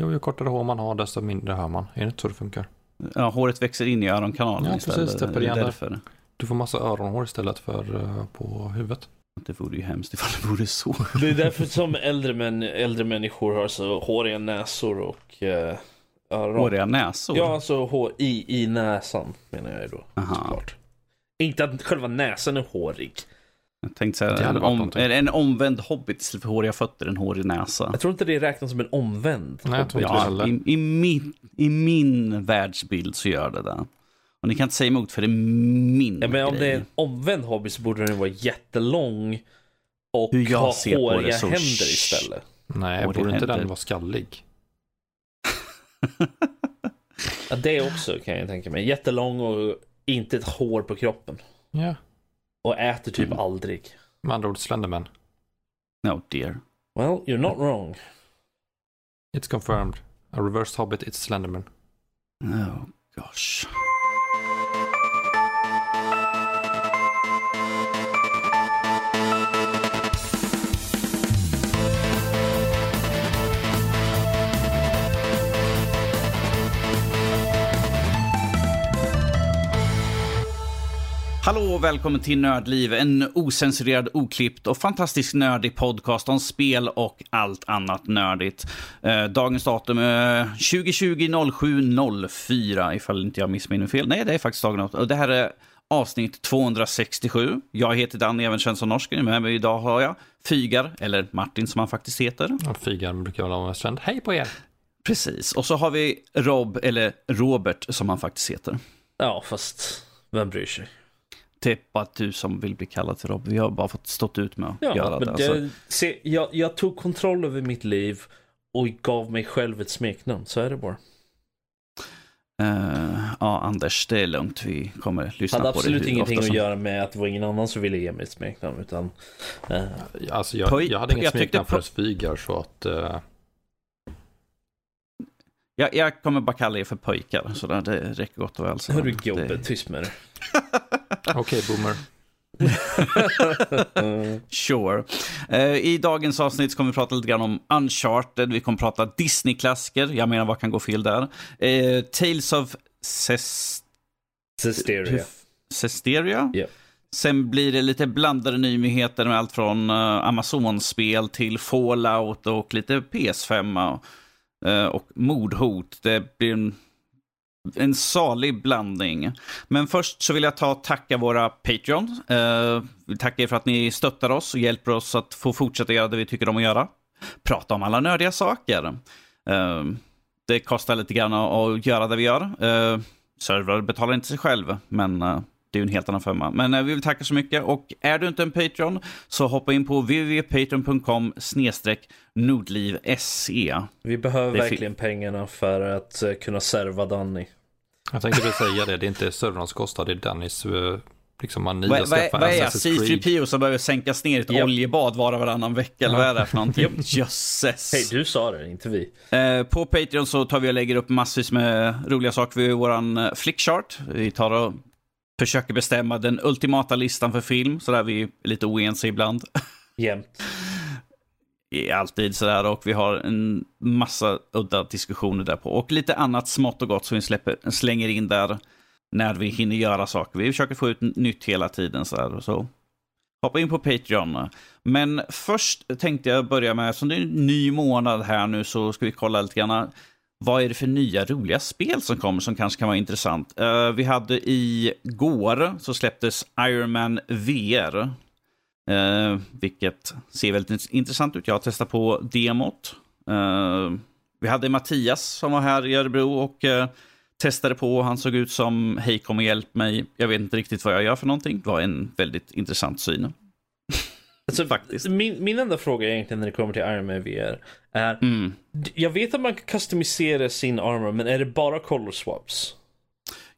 Jo, ju kortare hår man har desto mindre hör man. Är det inte så det funkar? Ja, håret växer in i öronkanalen Ja, istället. precis, täpper Det är igen där. därför. Du får massa öronhår istället för eh, på huvudet. Det vore ju hemskt ifall det vore så. Det är därför som äldre, män, äldre människor har så håriga näsor och eh, öron. Håriga näsor? Ja, alltså hår i, i näsan menar jag ju då. Aha. Såklart. Inte att själva näsan är hårig. Jag tänkte säga, en, om, en omvänd hobbit istället för håriga fötter, en hårig näsa. Jag tror inte det räknas som en omvänd. Nej, jag tror inte Ja, i, i, min, I min världsbild så gör det det. Och ni kan inte säga emot för det är min Ja, men om det grej. är en omvänd hobby så borde den vara jättelång och Hur jag ha ser på håriga det så- händer istället. Nej, det borde inte händer. den vara skallig? Ja, det också kan jag tänka mig. Jättelång och inte ett hår på kroppen. Ja. Och äter typ Mm. aldrig. Med andra ord Slenderman. No dear. Well, you're not wrong. It's confirmed. A reverse hobbit, it's Slenderman. Oh gosh. Hallå och välkommen till Nördliv, en osensurerad, oklippt och fantastiskt nördig podcast om spel och allt annat nördigt. Eh, dagens datum är 2020 07 04, ifall inte jag missminner fel. Nej, det är faktiskt dagen och det här är avsnitt 267. Jag heter Danny, även känd som norsken. Med mig idag har jag Fygar, eller Martin som han faktiskt heter. Figan brukar väl vara känd. Hej på er! Precis, och så har vi Rob, eller Robert som han faktiskt heter. Ja, fast vem bryr sig? Det är bara du som vill bli kallad till Rob. Vi har bara fått stått ut med att Ja, göra men det. det, Alltså. se, jag, jag tog kontroll över mitt liv och gav mig själv ett smeknamn. Så är det bara. Eh, ja, Anders, det är lugnt. Vi kommer lyssna hade på absolut det hur ingenting ofta att som- göra med att det var ingen annan som ville ge mig ett smeknamn. Utan, eh, Alltså jag, jag hade inget smeknamn för Figar så att... eh, Jag, jag kommer bara kalla er för pojkar, så det, det räcker gott och väl. Hörru det- gubbe, tyst med dig. Okej, boomer. Sure. Eh, I dagens avsnitt kommer vi prata lite grann om Uncharted, vi kommer prata Disney-klassiker, jag menar vad kan gå fel där. Eh, Tales of Cest- Hysteria. Cesteria. Ja. Sen blir det lite blandade nyheter med allt från uh, Amazon-spel till Fallout och lite PS5 eh, och mordhot. Det blir en, en salig blandning. Men först så vill jag ta och tacka våra Patreon. Eh, vi tackar er för att ni stöttar oss och hjälper oss att få fortsätta göra det vi tycker om att göra. Prata om alla nördiga saker. Eh, det kostar lite grann att, göra det vi gör. Eh, servrar betalar inte sig själv, men eh, det är ju en helt annan femma. Men eh, vi vill tacka så mycket och är du inte en Patreon så hoppa in på www.patreon.com snedstreck nordliv.se. Vi behöver Det verkligen pengarna för att eh, kunna serva Danny. Jag tänkte väl säga det, det är inte servrarnas kostnad, det är Dannys eh, liksom mani att vad- skaffa vad är jag? Creed. C3PO som behöver sänkas ner i ett Japp. oljebad var och varannan vecka? Eller vad är det för någonting? Jösses. Hej, du sa det, inte vi. Eh, på Patreon så tar vi och lägger upp massvis med roliga saker. Vi har våran eh, flickchart. Vi tar och försöker bestämma den ultimata listan för film. Så där vi är lite oense ibland. Jämt. alltid sådär och vi har en massa udda diskussioner där på. Och lite annat smått och gott som vi släpper, slänger in där när vi hinner göra saker. Vi försöker få ut nytt hela tiden sådär och så. Hoppa in på Patreon. Men först tänkte jag börja med, som det är en ny månad här nu så ska vi kolla lite grann. Vad är det för nya roliga spel som kommer som kanske kan vara intressant? Uh, vi hade i går så släpptes Iron Man VR. Uh, eh, vilket ser väldigt intressant ut. Jag har testat på demot. Uh, vi hade Mattias som var här i Örebro och testade på. Han såg ut som hej kom och hjälp mig. Jag vet inte riktigt vad jag gör för någonting. Det var en väldigt intressant syn. Alltså, Faktiskt. Min, min enda fråga egentligen när det kommer till Iron Man VR är Mm. Jag vet att man kan customisera sin armor men är det bara color swaps?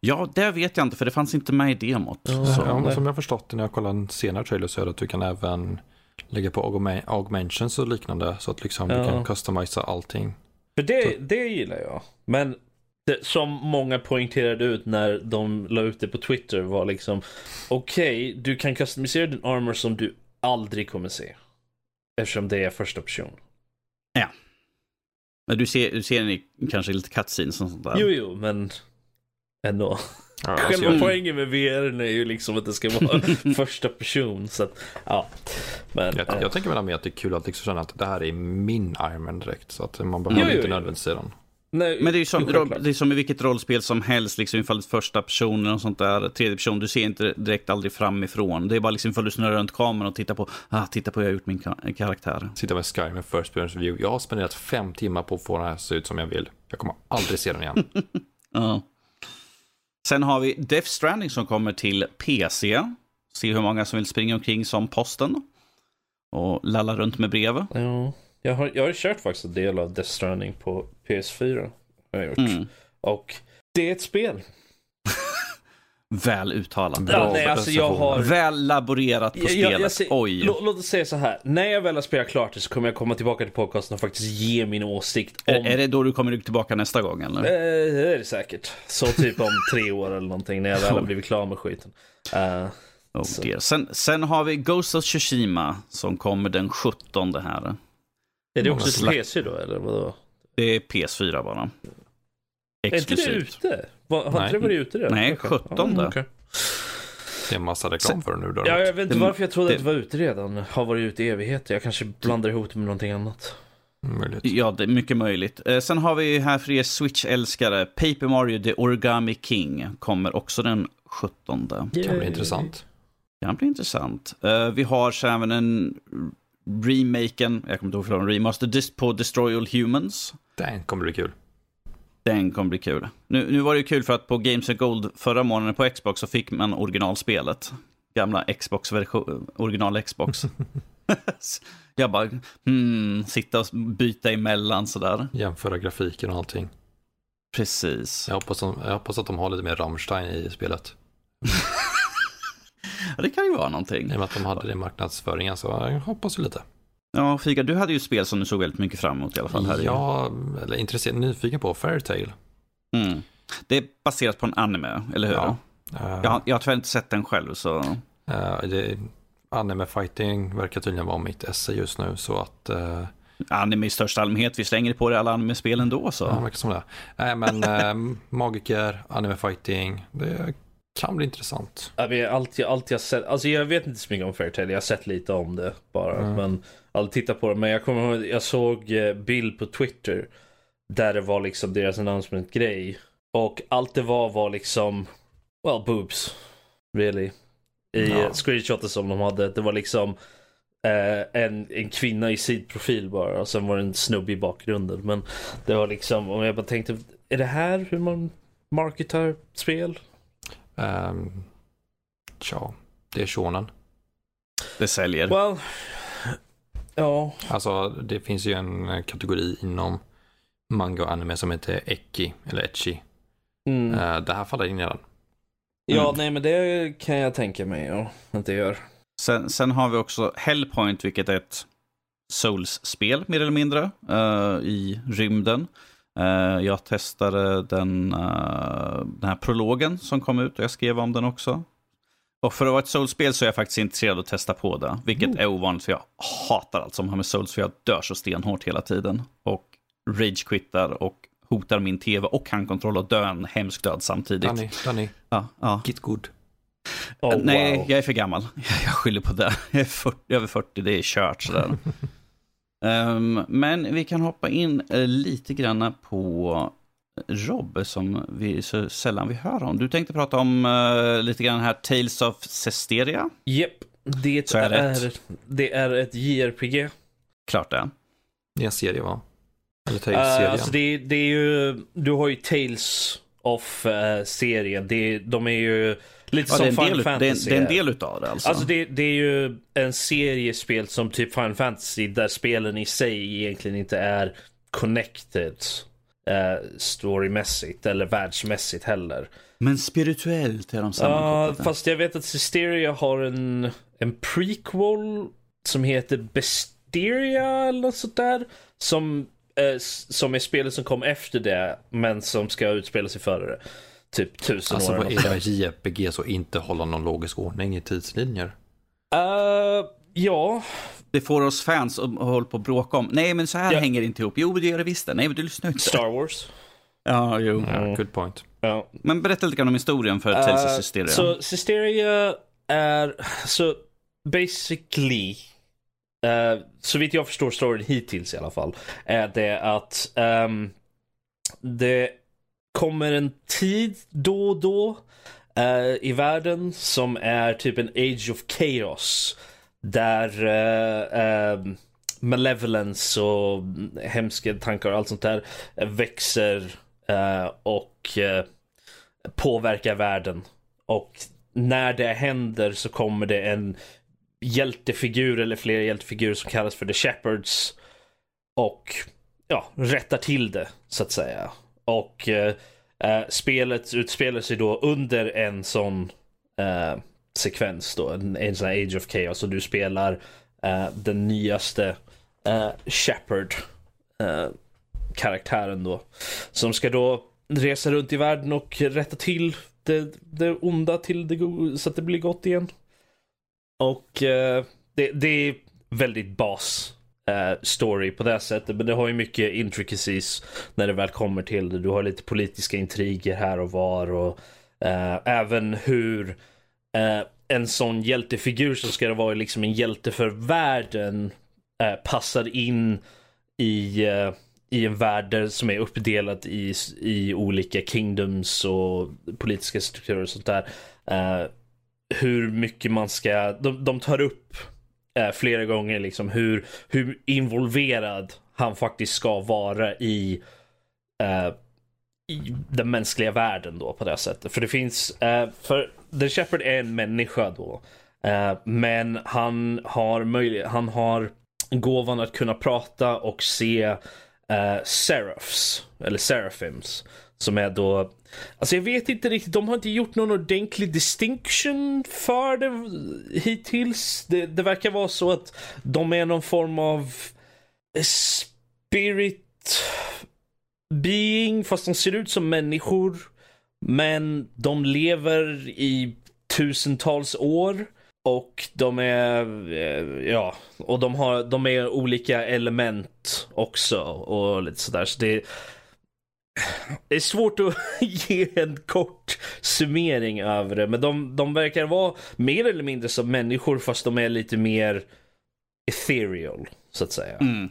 Ja, det vet jag inte för det fanns inte med i demot. Ja, så. Ja, som jag har förstått det när jag kollar en senare trailer så är det att du kan även lägga på augmentations och liknande så att liksom Ja. du kan customisa allting. För det, det gillar jag. Men det, som många poängterade ut när de la ut det på Twitter var liksom Okej, du kan customisera din armor som du aldrig kommer se. Eftersom det är första person. Men du ser, du ser ni kanske lite cutscenes och sånt där. Jo, jo, men ändå. Ja, alltså, Själva jag, poängen med VR är ju liksom att det ska vara första person. Så att, ja. Men, jag, eh, jag tänker väl att det är kul att liksom känna att det här är min Iron Man direkt. Så att man behöver Jo, inte nödvändigtvis se den. Nej, Men det är ju som, det är som i vilket rollspel som helst, liksom ifall det är första personen och sånt där, tredje person, du ser inte direkt aldrig framifrån. Det är bara liksom ifall du snurrar runt kameran och tittar på, ah, titta på hur jag har gjort min ka- karaktär. Sitta med Sky med First Person View. Jag har spenderat fem timmar på att få den här att se ut som jag vill. Jag kommer aldrig se den igen. Ja. Sen har vi Death Stranding som kommer till PC. Se hur många som vill springa omkring som posten. Och lalla runt med brev. Ja, jag har, jag har kört faktiskt en del av Death Stranding på PS4. Har jag gjort. Mm. Och det är ett spel. Väl uttalat. Ja, nej, alltså jag har... Väl laborerat på Jag- spelet. jag- jag ser- Oj. Lå, låt oss säga så här. När jag väl har spelat klart det så kommer jag komma tillbaka till podcasten och faktiskt ge min åsikt om... Är, är det då du kommer tillbaka nästa gång eller? Eh, det är det säkert. Så typ om tre år eller någonting när jag väl har blivit klar med skiten. Eh, Oh. Sen, sen har vi Ghost of Tsushima som kommer den 17 här. Är det också till slack- PC då eller vadå? Det är PS4 bara. Är inte det Exklusivt. ute? Var, har inte det varit ute redan? Nej, Okej. 17. Ja, okej. Det är en massa reklam för den nu. Då. Ja, jag vet inte Det- varför jag trodde det- att det var ute redan. Har varit ute i evigheter. Jag kanske blandar ihop det med någonting annat. Möjligt. Ja, det är mycket möjligt. Eh, sen har vi här för er Switch-älskare, Paper Mario The Origami King kommer också den 17. kan bli Yay. intressant. kan bli intressant. Eh, vi har så även en remaken, jag kommer inte ihåg för en remaster, på Destroy All Humans. Den kommer bli kul. Den kommer bli kul. Nu, nu var det ju kul för att på Games and Gold förra månaden på Xbox så fick man originalspelet. Gamla Xbox-version, original Xbox. jag bara, hmm, sitta och byta emellan sådär. Jämföra grafiken och allting. Precis. Jag hoppas, de, jag hoppas att de har lite mer Rammstein i spelet. Ja, det kan ju vara I någonting. och med att de hade det i marknadsföringen så jag hoppas ju lite. Ja, Fika, du hade ju spel som du såg väldigt mycket fram emot i alla fall. Här i- Jag är intresserad, nyfiken på Fairytale. Mm. Det är baserat på en anime, eller hur? Ja. Eh, Jag, har- jag har tyvärr inte sett den själv, så... eh, det, anime fighting verkar tydligen vara mitt esse just nu så att eh, Anime i största allmänhet, vi slänger på det i alla anime-spel ändå, så... ja, det verkar som det. Nej men eh, magiker, anime fighting, det kan bli intressant. Jag vet, allt, jag, allt jag sett, alltså jag vet inte så mycket om Fairytale, jag har sett lite om det bara. Mm. Men aldrig tittat på det. Men jag kommer ihåg, jag såg eh, bild på Twitter. Där det var liksom deras announcement-grej. Och allt det var var liksom, well boobs. Really. I Ja. ja. screenshotet som de hade. Det var liksom eh, en, en kvinna i sidprofil bara. Och sen var det en snubbe i bakgrunden. Men det var liksom, och jag bara tänkte, är det här hur man marketar spel? Um, tja, det är shonen. Det säljer. Well, ja. Alltså det finns ju en kategori inom manga och anime som heter eki eller etchi. Mm. Eh, det här faller in i den. Ja, Mm. nej men det kan jag tänka mig ja, att det gör. Sen, sen har vi också Hellpoint, vilket är ett Souls-spel mer eller mindre eh, i rymden. Eh, jag testade den, eh, den här prologen som kom ut och jag skrev om den också. Och för att vara ett Souls-spel så är jag faktiskt intresserad av att testa på det. Vilket är ovanligt för jag hatar allt som har med Souls för jag dör så stenhårt hela tiden. Och rage-quittar och hotar min tv och handkontroll och dö en hemsk död samtidigt. Danny, Danny, Ja, ja. get good. Oh, Nej, wow. jag är för gammal. Jag skyller på det. Jag är 40, över 40, det är kört sådär. Ehm, men vi kan hoppa in eh, lite grann på Rob, som vi så sällan vi hör om. Du tänkte prata om eh, lite grann här Tales of Cesteria. Japp, det är är, det är ett JRPG. Klart det. Det är en serie va? Eller Uh, Tales-serien. alltså det, det är ju, du har ju Tales of eh, serien. Det, de är ju lite Ja, som Final del, ut- det, är, Fantasy. det är en del utav det alltså. Alltså det, det är ju en serie spel som typ Final Fantasy där spelen i sig egentligen inte är connected eh, storymässigt eller världsmässigt heller. Men spirituellt är de Ja, sammankopplade. fast jag vet att Systeria har en, en prequel som heter Besteria eller något sånt där. Som, eh, som är spelet som kom efter det, men som ska utspela sig före det. Typ tusen Alltså år. vad eller är det. JRPG så inte hålla någon logisk ordning i tidslinjer? Eh, ja, det får oss fans att hålla på och bråka om. Nej, men så här Ja. hänger det inte ihop. Jo, det gör det visst. Nej, men du lyssnar inte. Star Wars. Ja, jo. Ja, good point. Ja. Men berätta lite grann om historien för Tales of Eh, Systeria. Så Systeria är, så basically, uh, så vitt jag förstår storyn hittills i alla fall, är det att ehm, det kommer en tid då och då eh, i världen som är typ en age of chaos. Där eh, eh, malevolence och hemska tankar och allt sånt där växer eh, och eh, påverkar världen. Och när det händer så kommer det en hjältefigur eller flera hjältefigurer som kallas för The Shepherds. Och ja, rättar till det så att säga. Och eh, eh, spelet utspelar sig då under en sån eh, sekvens då, en, en sån här Age of Chaos och du spelar eh, den nyaste eh, Shepard eh, karaktären då. Som ska då resa runt i världen och rätta till det, det onda till det goda. så att det blir gott igen. Och det, det är väldigt bas Eh, story på det sättet. Men det har ju mycket intricacies när det väl kommer till det. Du har lite politiska intriger här och var och eh, även hur eh, en sån hjältefigur som ska vara liksom en hjälte för världen eh, passar in i, eh, i en värld som är uppdelad i, i olika kingdoms och politiska strukturer och sånt där. Eh, hur mycket man ska, de, de tar upp eh, flera gånger liksom hur, hur involverad han faktiskt ska vara i, eh, i den mänskliga världen då på det sättet. För det finns, eh, för The Shepherd är en människa då. Eh, men han har möjlighet, han har gåvan att kunna prata och se eh, seraphs, eller seraphims. Som är då, alltså jag vet inte riktigt, de har inte gjort någon ordentlig distinction för det hittills. Det, det verkar vara så att de är någon form av spirit being, fast de ser ut som människor. Men de lever i tusentals år. Och de är, eh, ja, och de har, de är olika element också och lite sådär. Så det, det är svårt att ge en kort summering över det, men de, de verkar vara mer eller mindre som människor fast de är lite mer ethereal, så att säga. Mm.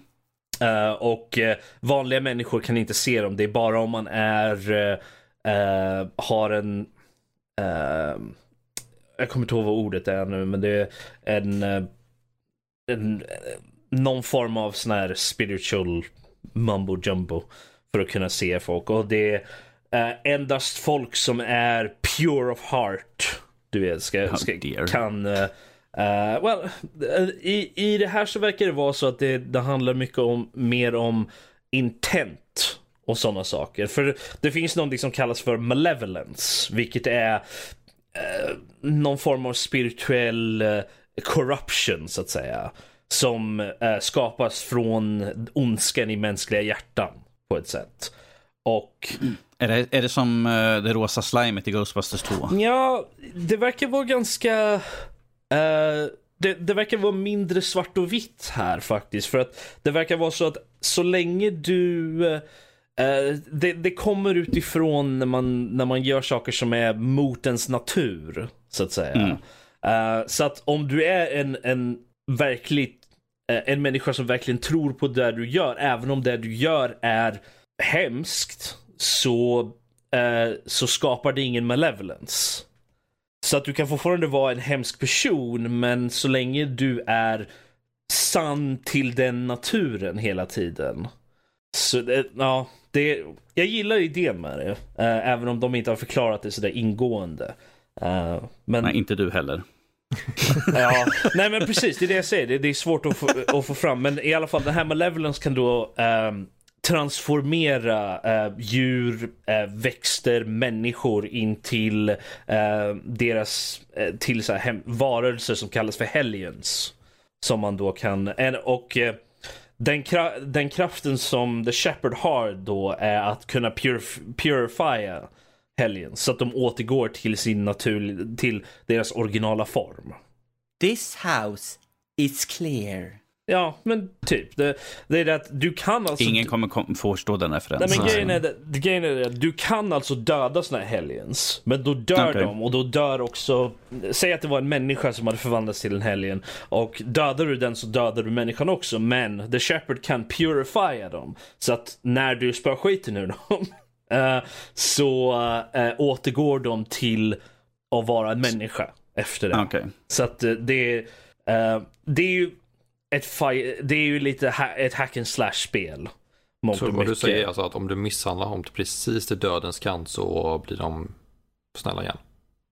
Eh, och eh, vanliga människor kan inte se dem. Det är bara om man är eh, har en jag kommer inte ihåg vad ordet är nu, men det är en, en någon form av sån här spiritual mumbo jumbo för att kunna se folk. Och det är eh, endast folk som är pure of heart, du vet, ska, How ska, kan uh, well, eh, i, I det här så verkar det vara så att det, det handlar mycket om mer om intent och sådana saker. För det finns någonting som kallas för malevolence, vilket är eh, någon form av spirituell eh, corruption så att säga. Som eh, skapas från ondskan i mänskliga hjärtan på ett sätt. Och Är, det, är det som eh, det rosa slimet i Ghostbusters 2? Ja, det verkar vara ganska... eh, det, det verkar vara mindre svart och vitt här faktiskt. För att det verkar vara så att så länge du... eh, det, det kommer utifrån när man, när man gör saker som är mot ens natur, så att säga. Mm. Eh, så att om du är en, en verkligt Eh, en människa som verkligen tror på det du gör, även om det du gör är hemskt, så, eh, så skapar det ingen malevolence. Så att du kan fortfarande vara en hemsk person, men så länge du är sann till den naturen hela tiden. Så det, ja, det, jag gillar idén med det, eh, även om de inte har förklarat det sådär ingående. Eh, men Nej, inte du heller. Ja, nej men precis, det är det jag säger. Det, det är svårt att få, att få fram. Men i alla fall, den här malevolence kan då um, transformera eh, djur, eh, växter, människor in till eh, deras, eh, till så här hem, varelser som kallas för hellions. Som man då kan, en, och eh, den, kra, den kraften som The Shepherd har då är att kunna purif purifiera helgens så att de återgår till sin natur, till deras originala form. This house is clear. Ja, men typ. Det, det är det att du kan alltså... Ingen kommer kom förstå den Nej, referensen. men grejen är, det, grejen är att du kan alltså döda såna här helgens. Men då dör Okej. de och då dör också... Säg att det var en människa som hade förvandlats till en helgen. Och dödar du den så dödar du människan också. Men The Shepherd kan purifiera dem. Så att när du spör skiten ur dem så eh, återgår de till att vara en människa efter det. Okej. Så att eh, det, eh, det är ju ett, det är ju lite ha- ett hack and slash spel. Så vad du säger är alltså att om du misshandlar dem till precis till dödens kant så blir de snälla igen.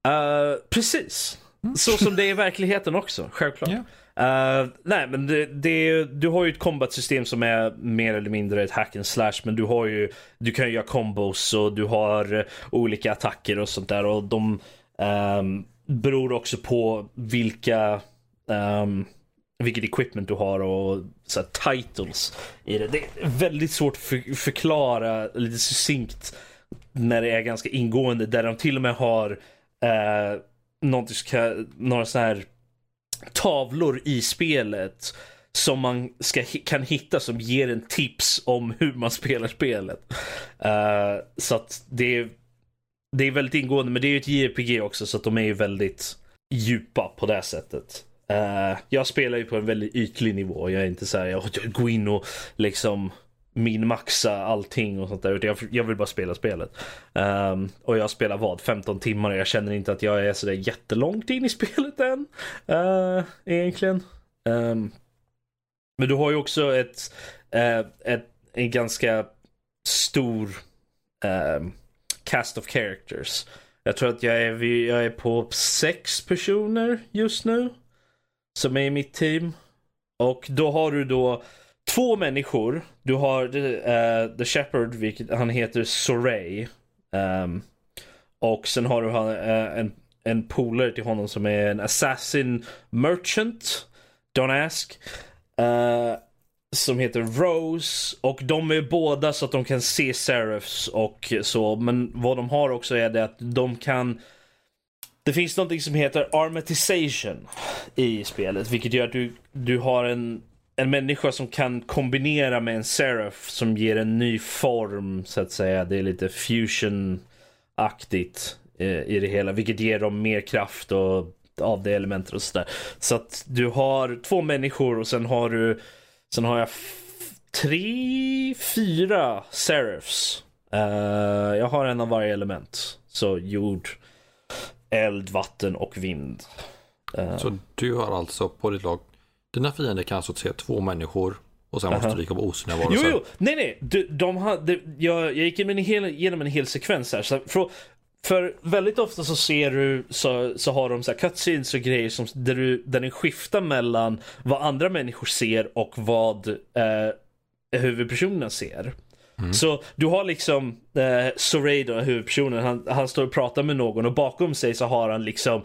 Eh, precis. Så som det är i verkligheten också, självklart. Ja. Uh, nej, men det, det, är- du har ju ett combat-system som är mer eller mindre ett hack and slash, men du har ju, du kan ju göra combos och du har eh, olika attacker och sånt där och de um, beror också på vilka um, vilket equipment du har och så här, titles i det. Det är väldigt svårt att för, förklara lite succinkt när det är ganska ingående där de till och med har eh, någonting några sådana här tavlor i spelet som man ska, kan hitta som ger en tips om hur man spelar spelet. Uh, så att det är, det är väldigt ingående, men det är ju ett JRPG också så att de är ju väldigt djupa på det sättet. Uh, jag spelar ju på en väldigt ytlig nivå. Jag är inte så här, jag går in och liksom min maxa allting och sånt där. utan Jag, jag vill bara spela spelet. Um, och jag spelar vad? 15 timmar och jag känner inte att jag är sådär jättelångt in i spelet än. Uh, egentligen. Um, men du har ju också ett, uh, ett en ganska stor ehm, cast of characters. Jag tror att jag är, jag är på sex personer just nu. Som är i mitt team. Och då har du då två människor. Du har uh, The Shepherd, vilket han heter Soray. Um, ehm, och sen har du uh, en, en polare till honom som är en assassin merchant. Don't ask. Uh, som heter Rose. Och de är båda så att de kan se Seraphs och så. Men vad de har också är det att de kan det finns någonting som heter armatization i spelet, vilket gör att du, du har en, en människa som kan kombinera med en seraph som ger en ny form, så att säga. Det är lite fusion-aktigt eh, i det hela, vilket ger dem mer kraft och av det elementet och sådär. Så att du har två människor och sen har du, sen har jag tre, fyra seraphs. Uh, jag har en av varje element. Så jord, eld, vatten och vind. Uh. Så du har alltså på ditt lag, dina fiender kan alltså se två människor och sen måste Aha. du dyka på osynliga Jo, varelser. jo, nej, nej. De, de har, de, jag, jag gick igenom en hel, genom en hel sekvens här. Så för, för väldigt ofta så ser du, så, så har de så här cutscenes och grejer som, där, du, där den skiftar mellan vad andra människor ser och vad eh, huvudpersonen ser. Så du har liksom eh, Soray då, huvudpersonen, han, han står och pratar med någon och bakom sig så har han liksom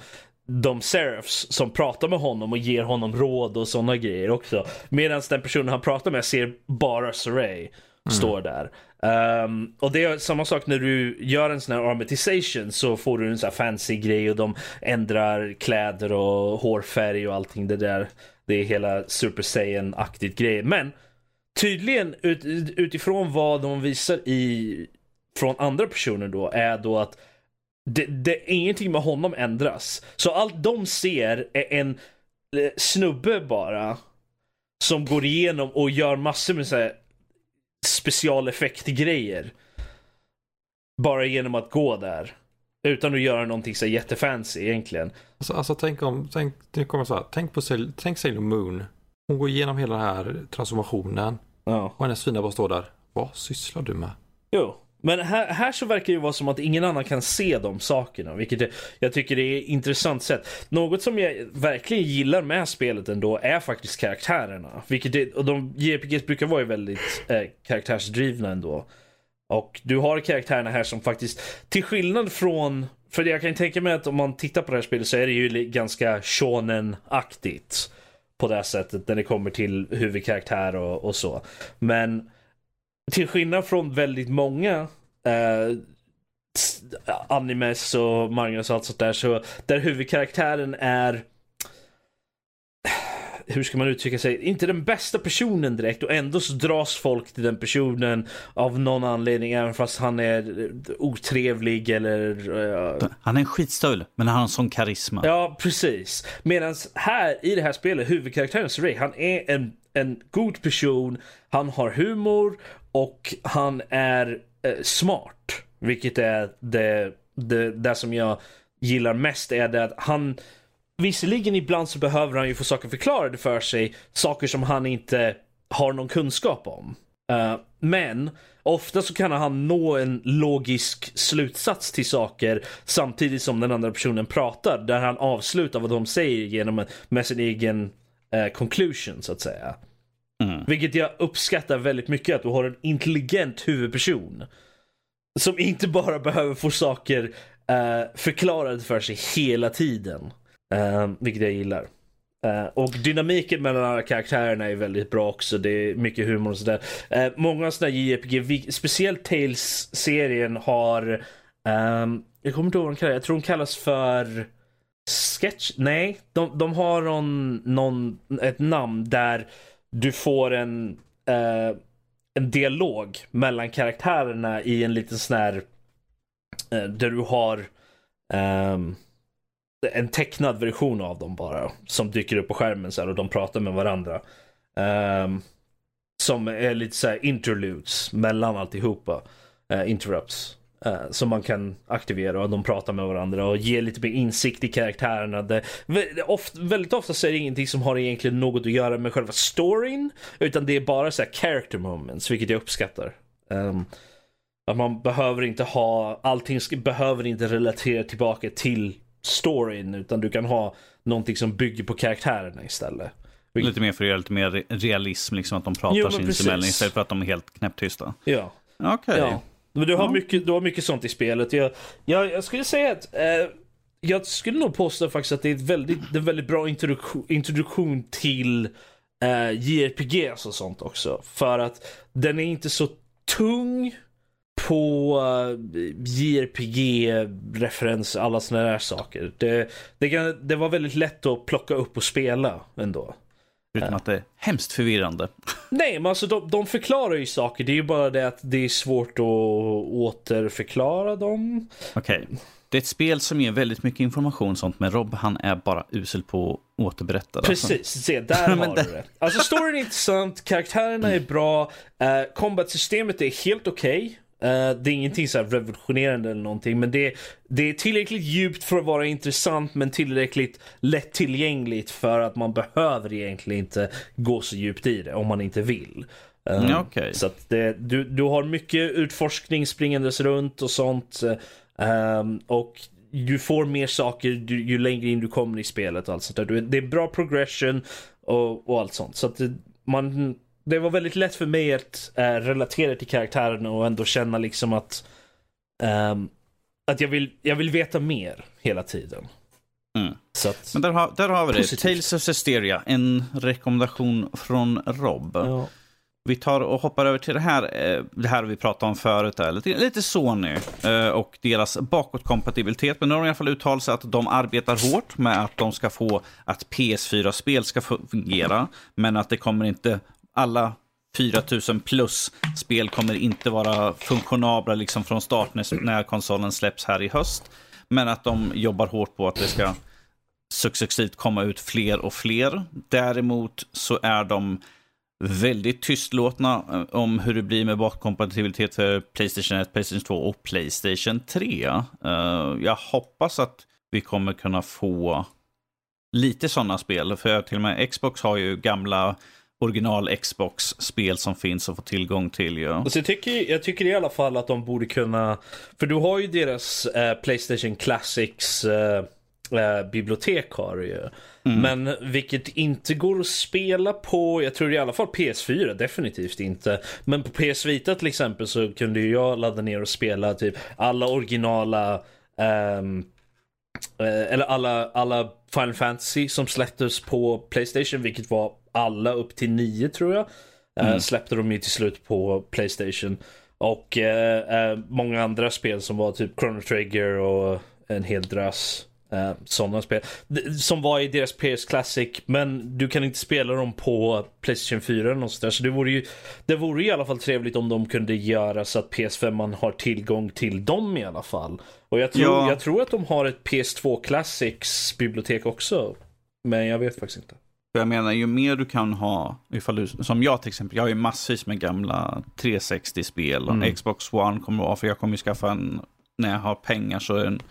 de Seraphs som pratar med honom och ger honom råd och sådana grejer också. Medan den personen han pratar med ser bara Soray står där. Ehm, och det är samma sak när du gör en sån här armatization så får du en sån här fancy grej och de ändrar kläder och hårfärg och allting det där. Det är hela Super Saiyan-aktigt grej. Men tydligen ut, utifrån vad de visar i från andra personer då är då att det, det, ingenting med honom ändras. Så allt de ser är en eh, snubbe bara som går igenom och gör massor med så här specialeffektgrejer. Bara genom att gå där. Utan att göra någonting så jättefancy egentligen. Alltså, alltså tänk om, tänk, det kommer så här, tänk på Sail- tänk Sailor Moon. Hon går igenom hela den här transformationen Ja. och hennes fina bara står där. Vad sysslar du med? Jo. Men här, här så verkar det ju vara som att ingen annan kan se de sakerna, vilket är, jag tycker det är ett intressant sätt. Något som jag verkligen gillar med spelet ändå är faktiskt karaktärerna. Vilket är, och de JPGs brukar vara väldigt eh, karaktärsdrivna ändå. Och du har karaktärerna här som faktiskt, till skillnad från, för jag kan tänka mig att om man tittar på det här spelet så är det ju ganska shonen-aktigt. På det här sättet när det kommer till huvudkaraktär och, och så. Men till skillnad från väldigt många eh, animes och mangas och allt sånt där så där huvudkaraktären är hur ska man uttrycka sig, inte den bästa personen direkt och ändå så dras folk till den personen av någon anledning även fast han är otrevlig eller... Uh... Han är en skitstövel men han har en sån karisma. Ja, precis. Medan här i det här spelet, huvudkaraktären Ray, han är en, en god person, han har humor och han är eh, smart. Vilket är det, det, det som jag gillar mest är det att han Visserligen ibland så behöver han ju få saker förklarade för sig, saker som han inte har någon kunskap om. Uh, men ofta så kan han nå en logisk slutsats till saker samtidigt som den andra personen pratar, där han avslutar vad de säger genom med sin egen uh, conclusion så att säga. Mm. Vilket jag uppskattar väldigt mycket, att du har en intelligent huvudperson. Som inte bara behöver få saker uh, förklarade för sig hela tiden. Uh, vilket jag gillar. Uh, och dynamiken mellan alla karaktärerna är väldigt bra också. Det är mycket humor och sådär. Uh, många sådana JRPG, speciellt Tales-serien har... Um, jag kommer inte ihåg vad de kallar Jag tror de kallas för... Sketch? Nej, de, de har någon, någon, ett namn där du får en, eh, en dialog mellan karaktärerna i en liten sån här... Eh, där du har... Ehm, en tecknad version av dem bara. Som dyker upp på skärmen så här, och de pratar med varandra. Um, som är lite så här interludes mellan alltihopa. Uh, interrupts. Uh, som man kan aktivera och de pratar med varandra och ger lite mer insikt i karaktärerna. Det, ofta, väldigt ofta så är det ingenting som har egentligen något att göra med själva storyn. Utan det är bara så här character moments, vilket jag uppskattar. Um, att man behöver inte ha, allting behöver inte relatera tillbaka till storyn utan du kan ha någonting som bygger på karaktärerna istället. Lite mer för att göra lite mer realism, liksom att de pratar sinsemellan istället för att de är helt knäpptysta. Ja. Okej. Okay. Ja. Men du har, ja. mycket, du har mycket sånt i spelet. Jag, jag, jag skulle säga att eh, jag skulle nog påstå faktiskt att det är ett väldigt, en väldigt bra introduktion, introduktion till eh, JRPGs och sånt också. För att den är inte så tung på uh, JRPG-referens, alla sådana där saker. Det, det, kan, det var väldigt lätt att plocka upp och spela ändå. Förutom att det är hemskt förvirrande. Nej, men alltså de, de förklarar ju saker. Det är ju bara det att det är svårt att återförklara dem. Okej. Okay. Det är ett spel som ger väldigt mycket information sånt, men Rob han är bara usel på att återberätta. Alltså. Precis, alltså. se där har du det. Alltså storyn är intressant, karaktärerna är bra, uh, combat-systemet är helt okej. Okay. Uh, det är ingenting så revolutionerande eller någonting men det, det är tillräckligt djupt för att vara intressant men tillräckligt lättillgängligt för att man behöver egentligen inte gå så djupt i det om man inte vill. Mm, okay. Så det, du, du har mycket utforskning springandes runt och sånt. Uh, och du får mer saker ju, ju längre in du kommer i spelet. Och allt sånt där. Det är bra progression och, och allt sånt. Så att man det var väldigt lätt för mig att äh, relatera till karaktärerna och ändå känna liksom att ähm, att jag vill, jag vill veta mer hela tiden. Mm. Att, Men där har, där har vi det. Tales of Hysteria, en rekommendation från Rob. Ja. Vi tar och hoppar över till det här, eh, det här vi pratade om förut, här. Lite, lite Sony eh, och deras bakåtkompatibilitet. Men nu har de i alla fall uttalat sig att de arbetar hårt med att de ska få att PS4-spel ska fungera. Men att det kommer inte alla 4000 plus spel kommer inte vara funktionabla liksom från start när konsolen släpps här i höst. Men att de jobbar hårt på att det ska successivt komma ut fler och fler. Däremot så är de väldigt tystlåtna eh, om hur det blir med bakkompatibilitet för Playstation 1, Playstation 2 och Playstation 3. Eh, jag hoppas att vi kommer kunna få lite sådana spel. För till och med Xbox har ju gamla original Xbox-spel som finns att få tillgång till. Ja. Alltså jag, tycker, jag tycker i alla fall att de borde kunna, för du har ju deras eh, Playstation Classics eh, eh, bibliotek har du ju. Mm. Men vilket inte går att spela på, jag tror i alla fall PS4, definitivt inte. Men på PS Vita till exempel så kunde ju jag ladda ner och spela typ alla originala um, eller alla, alla Final Fantasy som släpptes på Playstation, vilket var alla upp till nio tror jag. Eh, mm. släppte de ju till slut på Playstation. Och eh, eh, många andra spel som var typ Chrono Trigger och en hel drös. Uh, sådana spel. Som var i deras PS Classic, men du kan inte spela dem på Playstation 4 eller något där. Så det vore ju det vore i alla fall trevligt om de kunde göra så att PS5 man har tillgång till dem i alla fall. Och jag tror, Ja. jag tror att de har ett PS2 Classics bibliotek också. Men jag vet faktiskt inte. För jag menar, ju mer du kan ha, ifall du, som jag till exempel, jag har ju massvis med gamla 360-spel. och Mm. Xbox One kommer att för jag kommer ju skaffa en, när jag har pengar så är en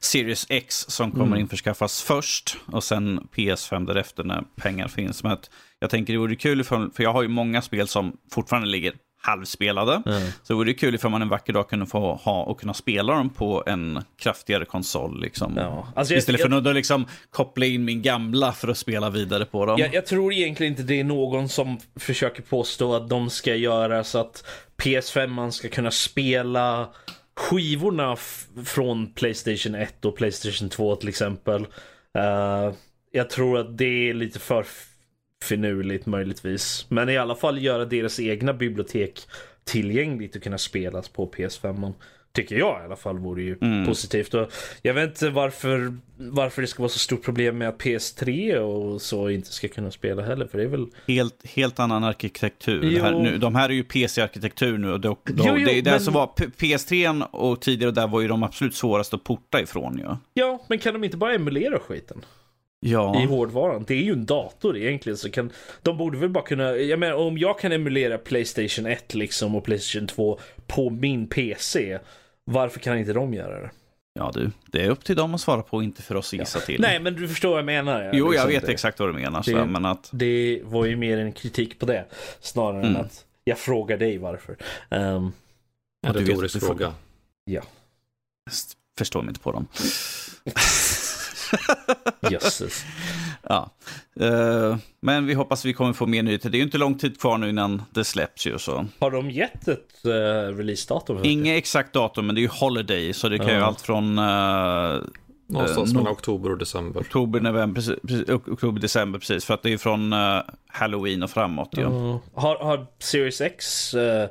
Series X som kommer Mm. införskaffas först och sen PS5 därefter när pengar finns. Men att jag tänker det vore kul, ifall, för jag har ju många spel som fortfarande ligger halvspelade. Så det vore kul ifall man en vacker dag kunde få ha och kunna spela dem på en kraftigare konsol. Liksom. Ja. Alltså jag, Istället för att då liksom koppla in min gamla för att spela vidare på dem. Jag, jag tror egentligen inte det är någon som försöker påstå att de ska göra så att PS5 man ska kunna spela skivorna från Playstation 1 och Playstation 2 till exempel. Eh, jag tror att det är lite för finurligt möjligtvis. Men i alla fall göra deras egna bibliotek tillgängligt och kunna spelas på PS5. -man. Tycker jag i alla fall vore ju Mm. positivt. Och jag vet inte varför, varför det ska vara så stort problem med att PS3 och så inte ska kunna spela heller. För det är väl... Helt, helt annan arkitektur. Det här, nu, de här är ju PC-arkitektur nu. Och då, då, Jo, jo, det är det men- som var P- PS3 och tidigare där var ju de absolut svåraste att porta ifrån ju. Ja, men kan de inte bara emulera skiten? Ja. i hårdvaran. Det är ju en dator egentligen så kan de borde väl bara kunna, jag menar om jag kan emulera Playstation 1 liksom och Playstation 2 på min PC. Varför kan inte de göra det? ja, du. Det är upp till dem att svara på, inte för oss att gissa till. Nej, men du förstår vad jag menar. ja, Jo, jag liksom vet det. exakt vad du menar. Det- Så, men att, Det var ju mer en kritik på det snarare än Mm. att jag frågar dig varför. Ehm, En att du vet retorisk att du får- fråga. förstår mig inte på dem. jösses. ja. Eh, men vi hoppas vi kommer få mer nyheter. Det är ju inte lång tid kvar nu innan det släpps ju. Så. Har de gett ett uh, releasedatum? Inget exakt datum, men det är ju Holiday. Så det kan ju Ja. allt från eh, Någonstans mellan no- oktober och december. oktober, november, precis, precis, ok- oktober, december precis. För att det är från eh, Halloween och framåt ju. Ja. Har, har Series X eh,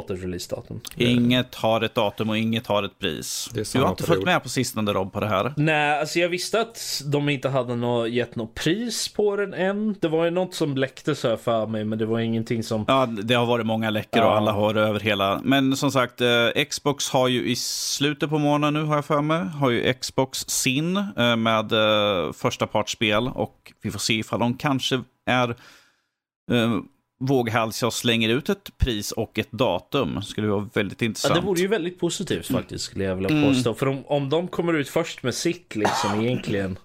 fått ett releasedatum? Inget har ett datum och inget har ett pris. Du har inte följt med på sistone Rob på det här. Nej, alltså jag visste att de inte hade nå, gett något pris på den än. Det var ju något som läckte så här för mig, men det var ingenting som... Ja, det har varit många läckor och Ja. alla har över hela. Men som sagt, eh, Xbox har ju i slutet på månaden nu, har jag för mig, har ju Xbox sin eh, med eh, första partsspel och vi får se ifall de kanske är våghalsiga och slänger ut ett pris och ett datum. skulle vara väldigt Ja, intressant. det vore ju väldigt positivt faktiskt, skulle jag vilja Mm. påstå. För om, om de kommer ut först med sitt liksom egentligen.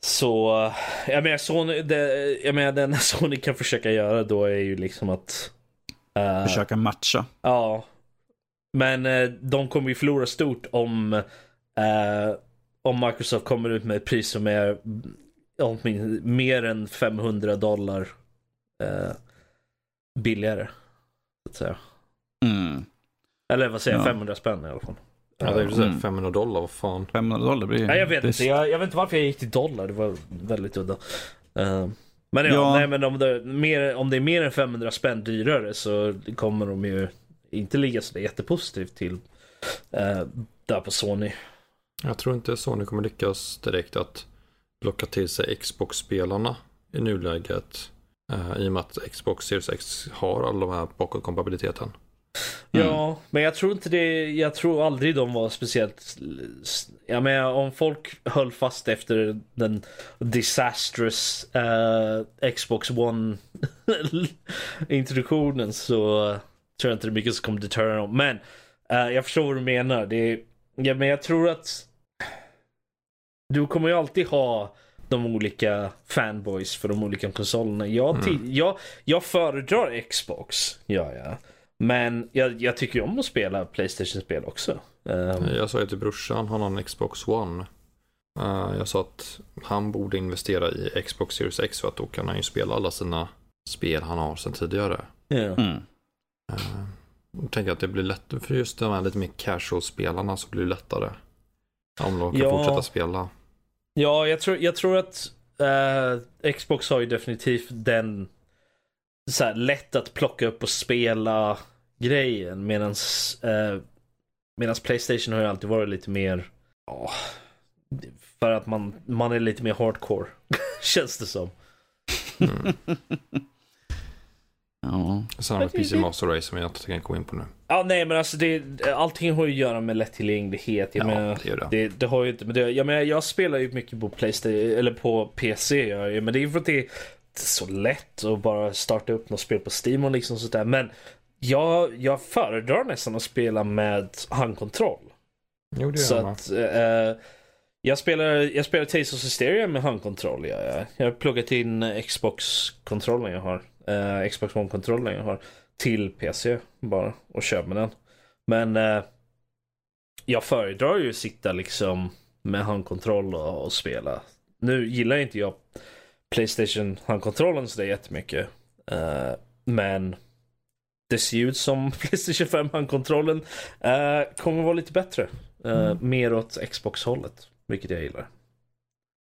Så, jag menar, Sony, det, jag menar, det enda Sony kan försöka göra då är ju liksom att... eh, Försöka matcha. Ja. Men eh, de kommer ju förlora stort om, eh, om Microsoft kommer ut med ett pris som är åtminstone mer än 500 dollar eh, billigare. Så att säga. Mm. Eller vad säger jag, Ja. 500 spänn i alla fall. Ja, det är precis Mm. 500 dollar, vad fan. 500 dollar blir Nej, jag vet inte. Jag, jag vet inte varför jag gick till dollar. Det var väldigt udda. Eh, men ja, Ja. Nej, men om, det, mer, om det är mer än 500 spänn dyrare så kommer de ju inte ligga så jättepositivt till eh, där på Sony. Jag tror inte Sony kommer lyckas direkt att locka till sig Xbox-spelarna i nuläget. Eh, I och med att Xbox Series X har alla de här bakåtkompatibiliteten. Mm. Ja, men jag tror inte det. Jag tror aldrig de var speciellt. Jag menar om folk höll fast efter den disastrous eh, Xbox One introduktionen så tror jag inte det är mycket som kommer deterra dem. Men eh, jag förstår vad du menar. Det ja, men jag tror att du kommer ju alltid ha de olika fanboys för de olika konsolerna. Jag, Mm. till, jag, jag föredrar Xbox, gör jag. Men jag, jag tycker om att spela Playstation-spel också. Ehm, Jag sa ju till brorsan, han har en Xbox One. Eh, Jag sa att han borde investera i Xbox Series X för att då kan han ju spela alla sina spel han har sedan tidigare. ja. Mm. Jag tänker att det blir lätt för just de här lite mer casual-spelarna så blir det lättare. Om de kan Ja. fortsätta spela. Ja, jag tror, jag tror att uh, Xbox har ju definitivt den så här, lätt att plocka upp och spela grejen medans, uh, medans Playstation har ju alltid varit lite mer ja, För att man, man är lite mer hardcore. Känns det som. Mm. Ja. Sen har vi PC Master Race som jag inte kan gå in på nu. Ja, nej, men alltså det, allting har ju att göra med lättillgänglighet. Jag Ja, menar, det gör det. det, det har ju inte med det. Jag menar, jag spelar ju mycket på Playstation eller på PC, jag ju, men det är ju för att det är så lätt att bara starta upp något spel på Steam och liksom sådär. Men jag, jag föredrar nästan att spela med handkontroll. Jo, det Så gör man. att eh, jag spelar, jag spelar Tales of Hysteria med handkontroll. Jag, jag, jag har pluggat in Xbox-kontrollen jag har. Eh, Xbox One-kontrollen jag har. Till PC bara och kör med den. Men eh, jag föredrar ju att sitta liksom med handkontroll och, och spela. Nu gillar inte jag Playstation handkontrollen så det är jättemycket. Eh, men det ser ut som Playstation 5 handkontrollen eh, kommer vara lite bättre. Eh, Mer åt Xbox-hållet, vilket jag gillar.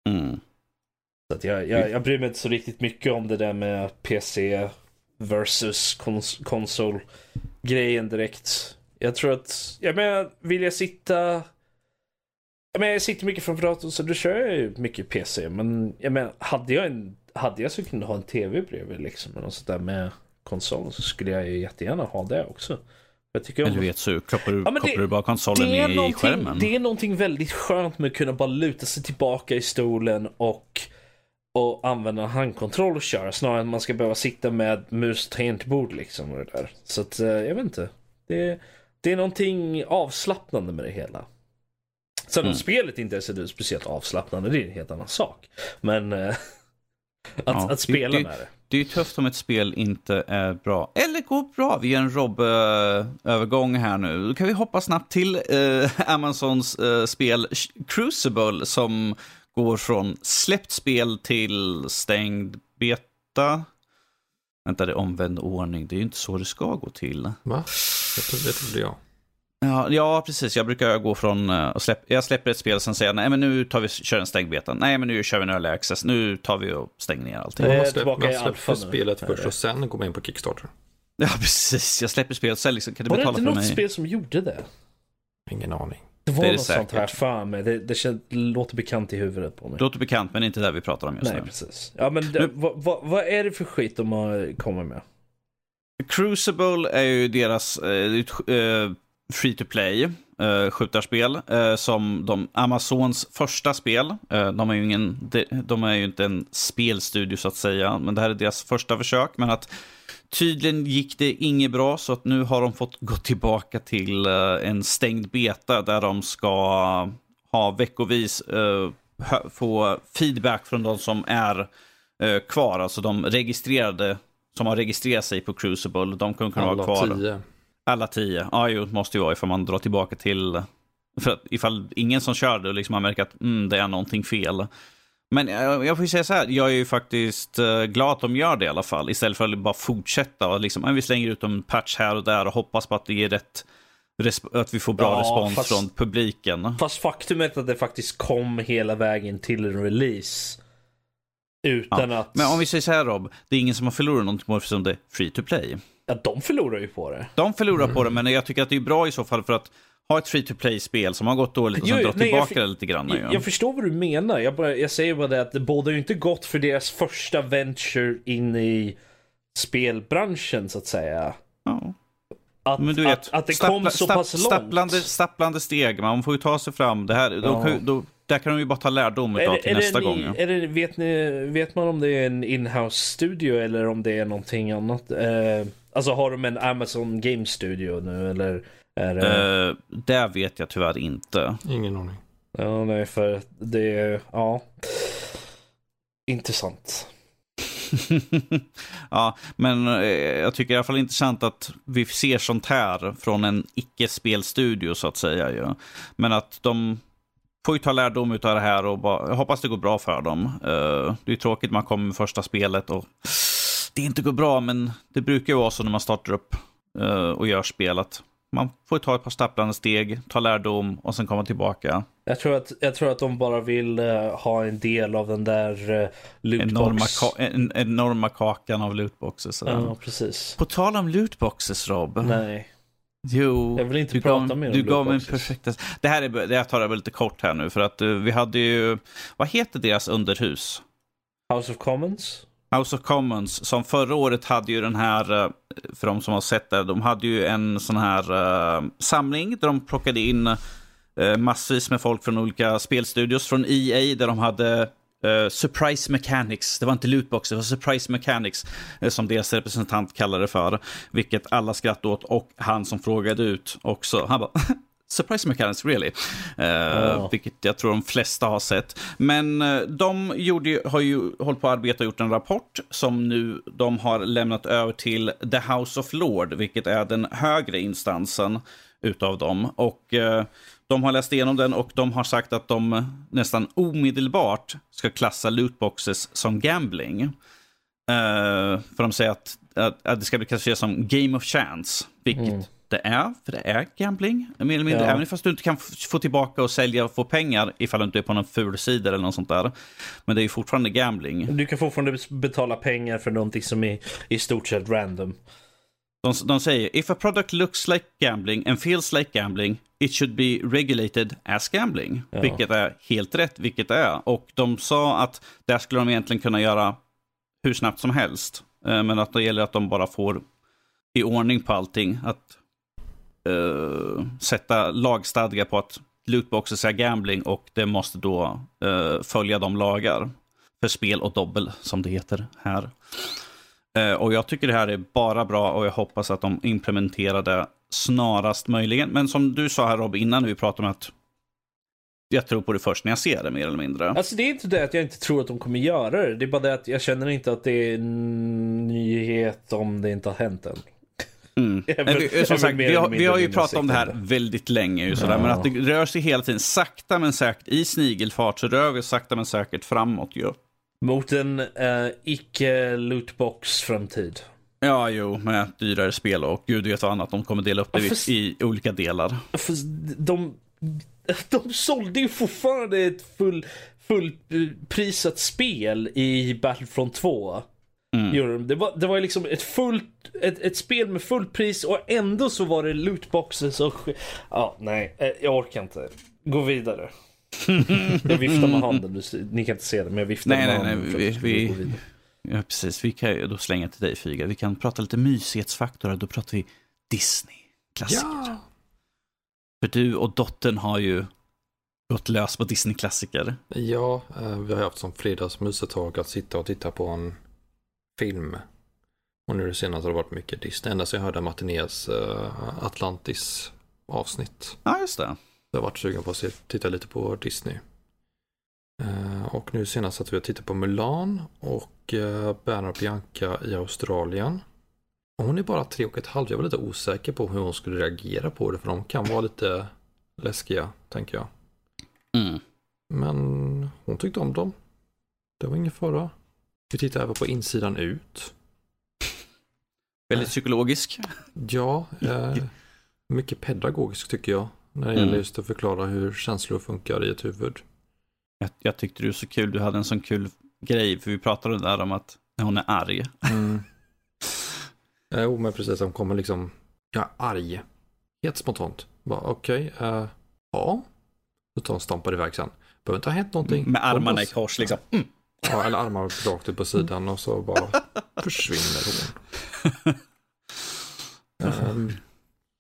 Mm. Så att jag, jag, jag bryr mig inte så riktigt mycket om det där med PC versus kons konsol grejen direkt. Jag tror att, jag menar, vill jag sitta jag menar, jag sitter mycket framför datorn så då kör jag ju mycket PC. Men jag menar, hade jag en, hade jag så kunde ha en TV bredvid liksom, eller något sånt där med konsolen så skulle jag ju jättegärna ha det också. Jag tycker om Eller vet så kopplar du, Ja, men det- kopplar du bara konsolen i skärmen. det är någonting väldigt skönt med att kunna bara luta sig tillbaka i stolen och, och använda handkontroll och köra snarare än att man ska behöva sitta med mus tangentbord liksom. Och det där. Så att, eh, jag vet inte. Det, det är någonting avslappnande med det hela. Sen om Mm. spelet inte är så speciellt avslappnande, det är en helt annan sak. Men eh, att, Ja, att spela det- med det. Det är ju tufft om ett spel inte är bra. Eller går bra. Vi gör en Rob-övergång här nu. Då kan vi hoppa snabbt till eh, Amazons eh, spel Crucible som går från släppt spel till stängd beta. Vänta, det är omvänd ordning. Det är ju inte så det ska gå till. Va? Det trodde, det trodde jag. Ja, ja, precis. Jag brukar gå från eh, och släpp, jag släpper ett spel och sen säger nej men nu tar vi kör en stängd beta. Nej men nu kör vi en early access. Nu tar vi och stänger ner allting. Nej. Man släpper, man släpper spelet först och sen går man in på Kickstarter. Ja, precis. Jag släpper spelet sen liksom. Kan du Var det betala inte för något mig? spel som gjorde det? Ingen aning. Det var Det något det sånt här säkert. för mig. Det, det, låter bekant i huvudet på mig. Det låter bekant, men inte det vi pratar om just Nej, nu. precis. Ja, men det, Nu- vad, vad, vad är det för skit de har kommit med? Crucible är ju deras eh, eh, free to play eh, skjutarspel eh, som de, Amazons första spel. Eh, de, är ju ingen, de, de är ju inte en spelstudio så att säga, men det här är deras första försök. Men att tydligen gick det inget bra så att nu har de fått gå tillbaka till eh, en stängd beta där de ska ha veckovis eh, få feedback från de som är eh, kvar, alltså de registrerade som har registrerat sig på Crucible, de kommer kunna vara Alla kvar. tio. Alla tio. Ja, jo, måste ju vara ifall man drar tillbaka till... För att ifall ingen som kör det liksom har märkt att mm, det är någonting fel. Men jag, jag får ju säga så här, jag är ju faktiskt eh, glad att de gör det i alla fall. Istället för att bara fortsätta och liksom, ja, vi slänger ut en patch här och där och hoppas på att det ger rätt... Att vi får bra Ja, respons fast- från publiken. Fast faktumet att det faktiskt kom hela vägen till en release. Utan att... Men om vi säger så här Rob, det är ingen som har förlorat någonting på eftersom det är free to play. Ja, de förlorar ju på det. De förlorar Mm. på det, men jag tycker att det är bra i så fall för att ha ett free to play-spel som har gått dåligt och sen dra jag tillbaka det lite grann. Jag, jag förstår vad du menar. Jag, bara, jag säger bara det att det bådar ju inte gott för deras första venture in i spelbranschen så att säga. Ja. Att, Men du vet, att, att det stappla- kom så stapp- pass långt. Stapplande, stapplande steg, man får ju ta sig fram. Det här, Ja. kan, ju- då, där kan de ju bara ta lärdom Är utav till nästa en gång. ja. Är det, vet, ni, vet man om det är en inhouse studio eller om det är någonting annat? Eh, alltså har de en Amazon Game Studio nu eller? Är det... Eh, det vet jag tyvärr inte. Ingen aning. Ja, nej, för det är, ja. Intressant. ja, men eh, jag tycker i alla fall intressant att vi ser sånt här från en icke-spelstudio så att säga. Ju. Men att de får ju ta lärdom av det här och bara, jag hoppas det går bra för dem. Eh, det är tråkigt man kommer med första spelet och det inte går bra, men det brukar ju vara så när man startar upp och gör spelet. Man får ta ett par stapplande steg, ta lärdom och sen komma tillbaka. Jag tror att, jag tror att de bara vill eh, ha en del av den där uh, Enorma, lootbox. ka- en, enorma kakan av lootboxes. Ja, precis. På tal om lootboxes, Rob. Nej. Jo, Jag vill inte du prata gav, mer om du gav mig lootboxes. perfekta... Det här är, det här tar jag väl lite kort här nu, för att eh, vi hade ju... Vad heter deras underhus? House of Commons? House of Commons, som förra året hade ju den här, eh, för de som har sett det, de hade ju en sån här uh, samling där de plockade in uh, massvis med folk från olika spelstudios från EA där de hade Uh, Surprise Mechanics. Det var inte lootbox, det var Surprise Mechanics uh, som deras representant kallade det för. Vilket alla skrattade åt och han som frågade ut också. Han bara Surprise Mechanics, really? Eh, Ja. Vilket jag tror de flesta har sett. Men eh, de gjorde, har ju hållit på att arbeta och gjort en rapport som nu de har lämnat över till The House of Lord, vilket är den högre instansen utav dem. Och eh, de har läst igenom den och de har sagt att de nästan omedelbart ska klassa lootboxes som gambling. Eh, för de säger att, att, att det ska bli klassificerat som game of chance, vilket Mm. Det är, för det är gambling. Mer eller mindre, Ja. även fast du inte kan få tillbaka och sälja och få pengar ifall du inte är på någon ful sida eller något sånt där. Men det är ju fortfarande gambling. Du kan fortfarande betala pengar för någonting som är i stort sett random. De, de säger, if a product looks like gambling and feels like gambling, it should be regulated as gambling. Ja. Vilket är helt rätt, vilket det är. Och de sa att där skulle de egentligen kunna göra hur snabbt som helst. Eh, Men att det gäller att de bara får i ordning på allting. Att uh, sätta lagstadga på att lootboxes är gambling och det måste då uh, följa de lagar för spel och dobbel som det heter här. Uh, och jag tycker det här är bara bra och jag hoppas att de implementerar det snarast möjligen. Men som du sa här Rob innan vi pratade om att jag tror på det först när jag ser det mer eller mindre. Alltså det är inte det att jag inte tror att de kommer göra det. Det är bara det att jag känner inte att det är en nyhet om det inte har hänt än. Mm. Är som sagt, vi, har, vi har ju pratat om det här väldigt länge. Ju, sådär, Ja. Men att det rör sig hela tiden sakta men säkert i snigelfart så rör vi sakta men säkert framåt. Ju. Mot en uh, icke lootbox framtid. Ja, jo, med dyrare spel och gud vet vad annat. De kommer dela upp det Ja, i- fast- i olika delar. För de, de sålde ju fortfarande ett full, fullprisat spel i Battlefront 2. Mm. Det, var, det var ju liksom ett, fullt, ett, ett spel med fullt pris och ändå så var det lootboxes och... Ja, nej. eh, Jag orkar inte. Gå vidare. Jag viftar med handen. Ni kan inte se det, men jag viftar Nej, med nej, handen. nej, vi- vi. Ja, precis. Vi kan ju då slänga till dig, Fyga. Vi kan prata lite mysighetsfaktorer. Då pratar vi Disney-klassiker. För du och dottern har ju gått lös på Disney-klassiker. Ja, eh, vi har haft som fredagsmys ett tag att sitta och titta på en film. Och nu det senaste har det varit mycket Disney. Ända sedan jag hörde Martinez uh, Atlantis avsnitt. Ja, just det. Jag har varit sugen på att se, titta lite på Disney. Eh, och nu senast att vi har tittat på Mulan och uh, Bernard och Bianca i Australien. Och hon är bara tre och ett halvt. Jag var lite osäker på hur hon skulle reagera på det. För de kan vara lite läskiga, tänker jag. Mm. Men hon tyckte om dem. Det var ingen fara. Vi tittar även på insidan ut. Väldigt psykologisk. Ja, eh, mycket pedagogisk tycker jag. När det Mm. gäller just att förklara hur känslor funkar i ett huvud. Jag, jag tyckte du var så kul. Du hade en sån kul grej. För vi pratade där om att när hon är arg. Mm. Jo, men precis. De kommer liksom, jag är arg. Helt spontant. Okej, eh, ja. Så tar hon stampar iväg sen. Behöver inte ha hänt någonting. Med armarna i kors liksom. Mm. Ja, eller armar rakt ut på sidan och så bara försvinner hon. Ehm,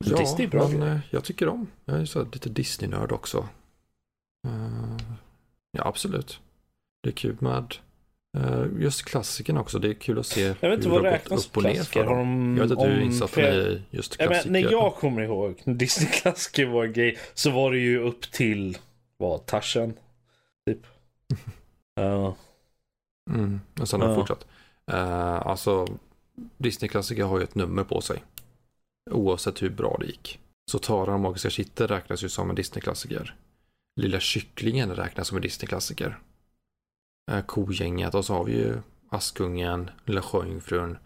ja, Disney är bra men eh, jag tycker om. Jag är så lite Disney-nörd också. Eh, ja, absolut. Det är kul med eh, just klassikerna också. Det är kul att se Jag vet inte hur vad det har gått upp och ner för dem. de, Jag vet att du är insatt i just Ja, klassiker. men när jag kommer ihåg när Disney-klassiker var en grej så var det ju upp till, vad, Tarzan? Typ. Ja. Mm, och sen har det Ja. fortsatt. Uh, alltså, Disney-klassiker har ju ett nummer på sig. Oavsett hur bra det gick. Så Tara och Magiska Kittel räknas ju som en Disney-klassiker. Lilla Kycklingen räknas som en Disney-klassiker. Uh, Kogänget och så har vi ju Askungen, Lilla Sjöjungfrun,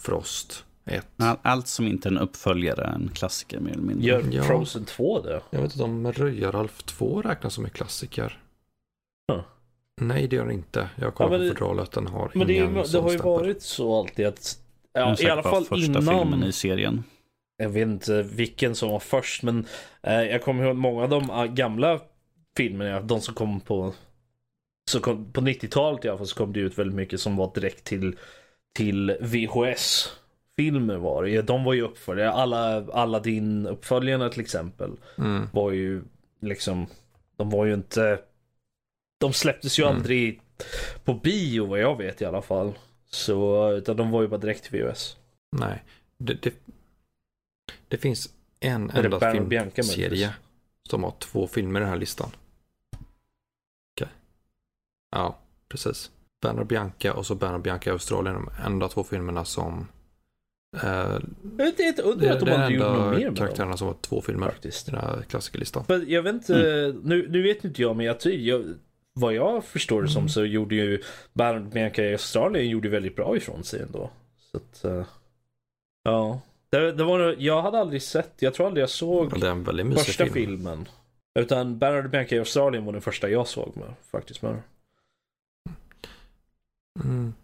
Frost 1. All- Allt som inte är en uppföljare är en klassiker mer eller mindre. Gör Ja. Frozen 2 det? Jag vet inte om Röjaralf 2 räknas som en klassiker. Ja. Nej, det gör det inte. Jag kollar Ja, på fodralet, den har Men det, är, ingen det har ju varit så alltid att, ja, i alla fall första filmen innan, i serien. jag vet inte vilken som var först men eh, jag kommer ihåg många av de ah, gamla filmerna, de som kom på så kom, på 90-talet i alla fall så kom det ut väldigt mycket som var direkt till, till VHS filmer var det. De var ju uppföljare. Alla, alla din uppföljarna till exempel Mm. var ju liksom, de var ju inte, de släpptes ju Mm. aldrig på bio vad jag vet i alla fall. Så, utan de var ju bara direkt VHS. Nej, det, det, det finns en Är det enda filmserie som har två filmer i den här listan. Okej. Ja, precis. Banner Bianca och så Banner Bianca i Australien, de enda två filmerna som... Eh, Jag vet inte, det, undrar att det de är aldrig gjort något mer med dem. karaktärerna som har två filmer Faktiskt. i den här klassikerlistan. Men jag vet inte, nu, nu vet inte jag men jag, jag vad jag förstår det som Mm. så gjorde ju Bianca i Australien gjorde väldigt bra ifrån sig ändå. Så att, eh, ja. Det, det var, jag hade aldrig sett, jag tror aldrig jag såg första film. filmen. Utan Baron Bianca i Australien var den första jag såg med, faktiskt. Med. Mm.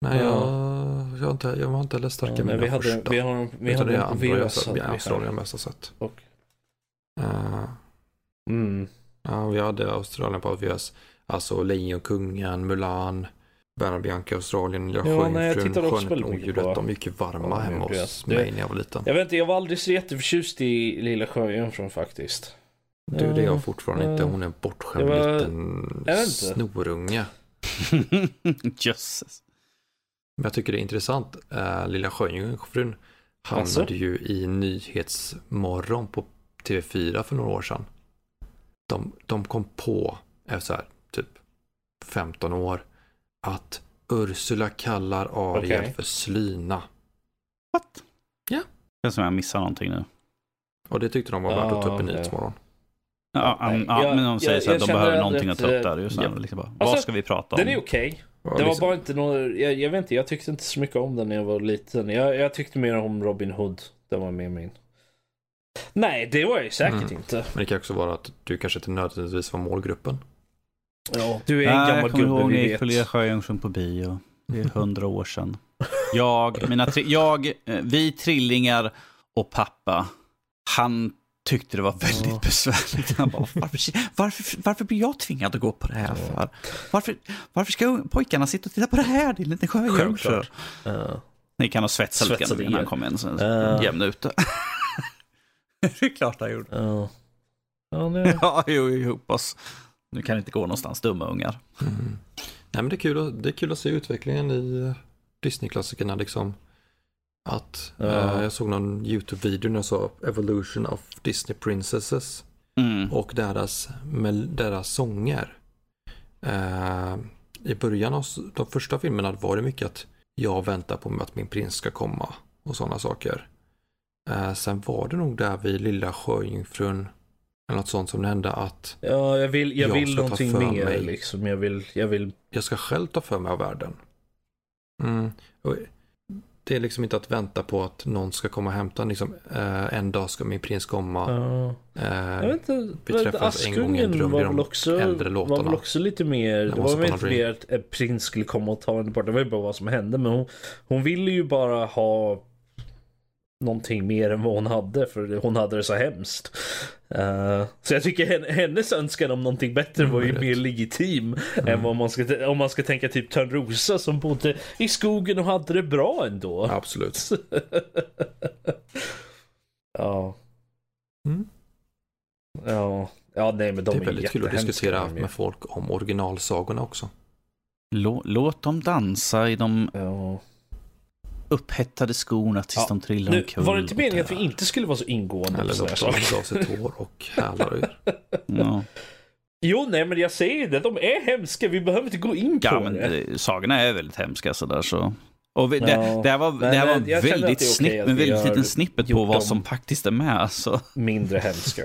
Nej, Ja. jag, jag, har inte, jag har inte heller starka Ja, minnen vi hade, första. vi har, vi hade det andra jag, jag, vi Australien mest har sett. Och, Eh, mm. Ja, vi hade Australien på VHS. Alltså Lejonkungen, Mulan, Banner Bianca, Australien, Lilla Ja, Sjöjungfrun, Skönheten De är mycket varma Ja, hemma hos det- mig när jag var liten. Jag vet inte, jag var aldrig så jätteförtjust i Lilla Sjöjungfrun faktiskt. Du, det är Ja, jag fortfarande inte. ja. Hon är en bortskämd var- liten snorunge. Jösses. Men jag tycker det är intressant. Uh, Lilla Sjöjungfrun hamnade Alltså? ju i Nyhetsmorgon på TV4 för några år sedan. De, de kom på, efter så här, typ 15 år, att Ursula kallar Ariel Okej. för slyna. What? Ja. Det är som jag missar någonting nu. Och det tyckte de var värt att ta upp i Ja, Nyhetsmorgon. Ja, um, ja, Jag- men de säger jag- så jag de behöver någonting att ta upp att, där. Just ja. ja. liksom bara, Alltså, vad ska vi prata om? Den är okej. Och Det var liksom- bara inte något, jag, jag vet inte, jag tyckte inte så mycket om den när jag var liten. Jag, jag tyckte mer om Robin Hood. Den var med min. Nej, det var jag ju säkert Mm. inte. Men det kan också vara att du kanske inte nödvändigtvis var målgruppen. Ja, du är en Nej, gammal jag kommer gubbe, ihåg när vi jag gick vet. på Lilla Sjöjungfrun på bio. Det är hundra år sedan. Jag, mina tri- jag, eh, vi trillingar och pappa, han tyckte det var väldigt Ja. besvärligt. Han bara, varför, varför, varför blir jag tvingad att gå på det här för? Varför, varför ska pojkarna sitta och titta på det här, din liten sjöjungfru? Självklart. Ja. Ni kan ha svetsat lite grann innan han kom in, så Ja. jämn ute. det är klart han gjorde. Ja. Ja, det... Ja, jo, jo, hoppas. Nu kan det inte gå någonstans, dumma ungar. Mm. Nej men det är kul, att- det är kul att se utvecklingen i Disney-klassikerna liksom. Att Ja. eh, jag såg någon YouTube-video när jag sa Evolution of Disney Princesses Mm. och deras, med deras sånger. Eh, I början av de första filmerna var det mycket att jag väntar på att min prins ska komma och sådana saker. Eh, sen var det nog där vid Lilla Sjöjungfrun eller något sånt som hände att ja, jag vill, jag Jag vill någonting mer mig. liksom. Jag vill, jag vill... jag ska själv ta för mig av världen. Mm. Det är liksom inte att vänta på att någon ska komma och hämta. Liksom, eh, en dag ska min prins komma. Ja. Eh, Jag vet inte, vi men träffades en gång i en dröm var väl också, äldre var låtarna. väl också lite mer, det var väl inte mer att en prins skulle komma och ta henne bort. Det var ju bara vad som hände. Men hon, hon ville ju bara ha någonting mer än vad hon hade. För hon hade det så hemskt. Eh, så jag tycker hen- hennes önskan om någonting bättre var ju Mm, mer legitim. Än vad man ska, om man ska tänka typ Törnrosa som bodde i skogen och hade det bra ändå. Absolut. ja. Mm. Ja. Ja, nej men de Det är är väldigt kul att diskutera är. med folk om originalsagorna också. Lå, låt dem dansa i de Ja. Upphettade skorna tills Ja, de trillar Nu, omkull. var det inte meningen att vi inte skulle vara så ingående Eller på sådana saker? dra sitt hår och hälar ur. Ja, Jo, nej men jag säger det. De är hemska. Vi behöver inte gå in på ja men det. eh, sagorna är väldigt hemska sådär så. Och vi, det, Ja, det här var, det här var eh, väldigt det snipp, att en väldigt liten snippet på vad som faktiskt är med. alltså. Så. Mindre hemska,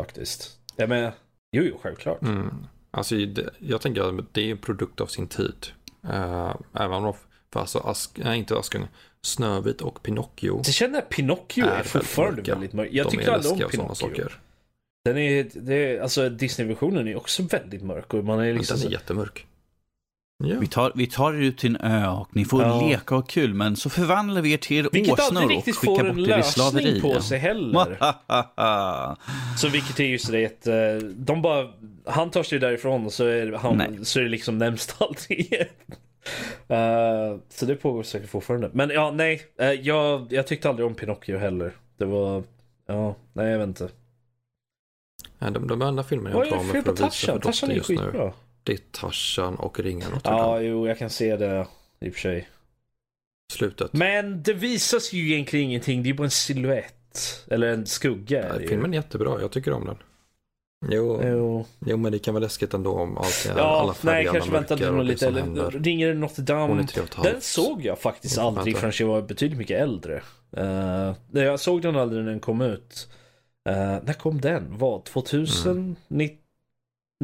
faktiskt. Ja, men, jo, jo, självklart. Mm. Alltså, det, jag tänker att det är en produkt av sin tid. Uh, även om, för alltså, Ask, nej, inte Askungen, Snövit och Pinocchio Det känner jag Pinocchio är, är fortfarande väldigt mörka. väldigt mörk. Jag de tycker aldrig om Pinocchio. saker. Den är, det är, alltså Disney-versionen är också väldigt mörk. Och man är liksom den är jättemörk. Ja. Vi tar, vi tar er ut till en ö och ni får Ja. leka och kul, men så förvandlar vi er till Vilket åsnor aldrig och riktigt skickar får bort en er i slaveri. lösning på sig heller. Så vilket är just det att eh, de bara, han tar sig därifrån och så är, han, Nej. så är det liksom närmst allting. Uh, så det pågår säkert fortfarande. Men ja, nej. eh, jag, jag tyckte aldrig om Pinocchio heller. Det var, ja, nej jag vet inte. Nej, de, de enda filmerna jag är med på för att visa för Dotter är just nu. skitbra. Det är Tarzan och Ringen Notre Ja, jo, jag kan se det i och för sig. Slutet. Men det visas ju egentligen ingenting. Det är bara en silhuett. Eller en skugga. är Nej, ju. filmen är jättebra, jag tycker om den. Jo, Jo. jo men det kan vara läskigt ändå om allt är, alla Ja, färger, nej, alla kanske väntade mörker och lite. Eller händer. ringer det Notre Dame? Den såg jag faktiskt Jag aldrig förrän jag var betydligt mycket äldre. Uh, jag såg den aldrig när den kom ut. Uh, när kom den? Vad? 2000? Mm.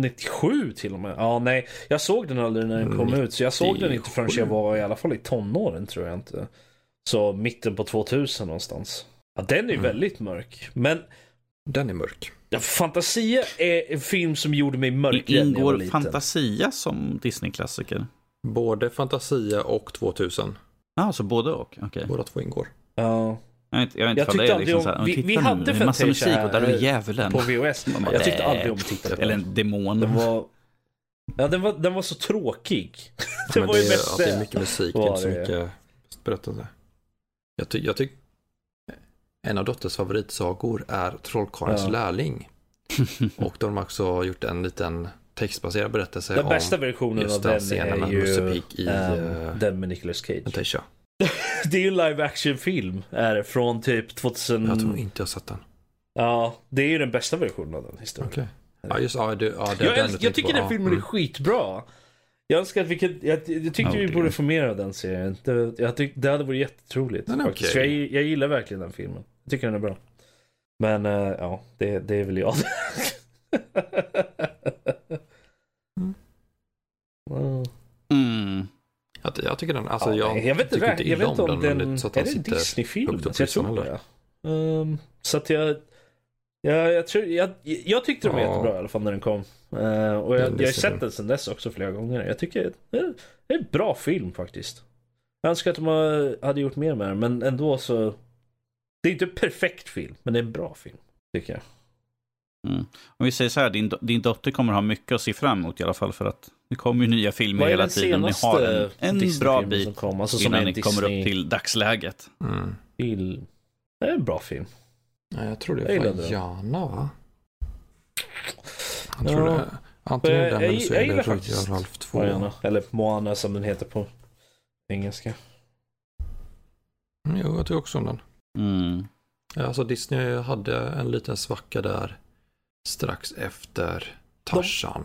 97 till och med? Ja, nej. Jag såg den aldrig när den kom ut. Så jag såg den inte förrän 97. jag var i alla fall i tonåren tror jag inte. Så mitten på 2000 någonstans. Ja, den är Mm. väldigt mörk. Men Den är mörk. Ja, Fantasia är en film som gjorde mig mörkrädd när jag var Ingår liten. Fantasia som Disney-klassiker? Både Fantasia och 2000. Ja, så både och? Okej. Båda två ingår. Ja. Jag vet, jag vet inte Jag vad det tyckte är. aldrig Liksom, om- så här, vi- titta vi nu, hade det är en massa musik och där är djävulen. På VHS. bara, Jag tyckte aldrig om att titta Eller en demon. Den var... Ja, den var, den var så tråkig. det var ju det, mest är, ja, det är mycket musik, det är inte så det. mycket berättelse. Jag tycker... Jag tyck, en av Dotters favoritsagor är Trollkarlens Ja. lärling. Och de har också gjort en liten textbaserad berättelse Den om bästa versionen just av den den scenen är med Musse Pig i, eh, den med Nicolas Cage. Fantasia. Det är ju en live action film. Är det, från typ 2000... Jag tror inte jag har sett den. Ja, det är ju den bästa versionen av den historien. Okej. Ja, just ja, det, ja, det, Jag, den jag tycker på. den Ja, filmen mm. är skitbra. Jag önskar att vi kunde, jag, jag tyckte Ja, vi borde få mer av den serien. Det, jag tyck, det hade varit jättetroligt. Den faktiskt. För jag, jag gillar verkligen den filmen. Jag tycker den är bra. Men eh, ja, det, det är väl jag. Mm. Mm. Mm. Jag, jag tycker den, alltså Ja, jag, jag vet inte, tycker jag, inte jag vet inte om men det är den... så att är det en Disney-film? jag tror det. Um, så att jag... Jag, jag, tror, jag, jag tyckte de var Ja. jättebra i alla fall när den kom. Eh, och jag, Den jag har sett den sedan dess också flera gånger. Jag tycker det är, det är en bra film faktiskt. Jag önskar att de hade gjort mer med den, men ändå så... Det är inte en perfekt film, men det är en bra film. Tycker jag. Mm. Om vi säger så här, din, din dotter kommer ha mycket att se fram emot i alla fall för att det kommer ju nya filmer hela den tiden. Ni har en, en bra bit som kom? Alltså innan ni kommer upp Disney- till dagsläget. Mm. Film. Det är en bra film. Ja, jag tror det Jag var. Jana va? Jag Ja. tror det. Antingen Jag- den jag- eller så jag är det gillar Röja faktiskt Ralf 2. Moana. Eller Moana som den heter på engelska. Mm, jo, jag tycker också om den. Mm. Ja, Alltså Disney hade en liten svacka där strax efter Tarzan.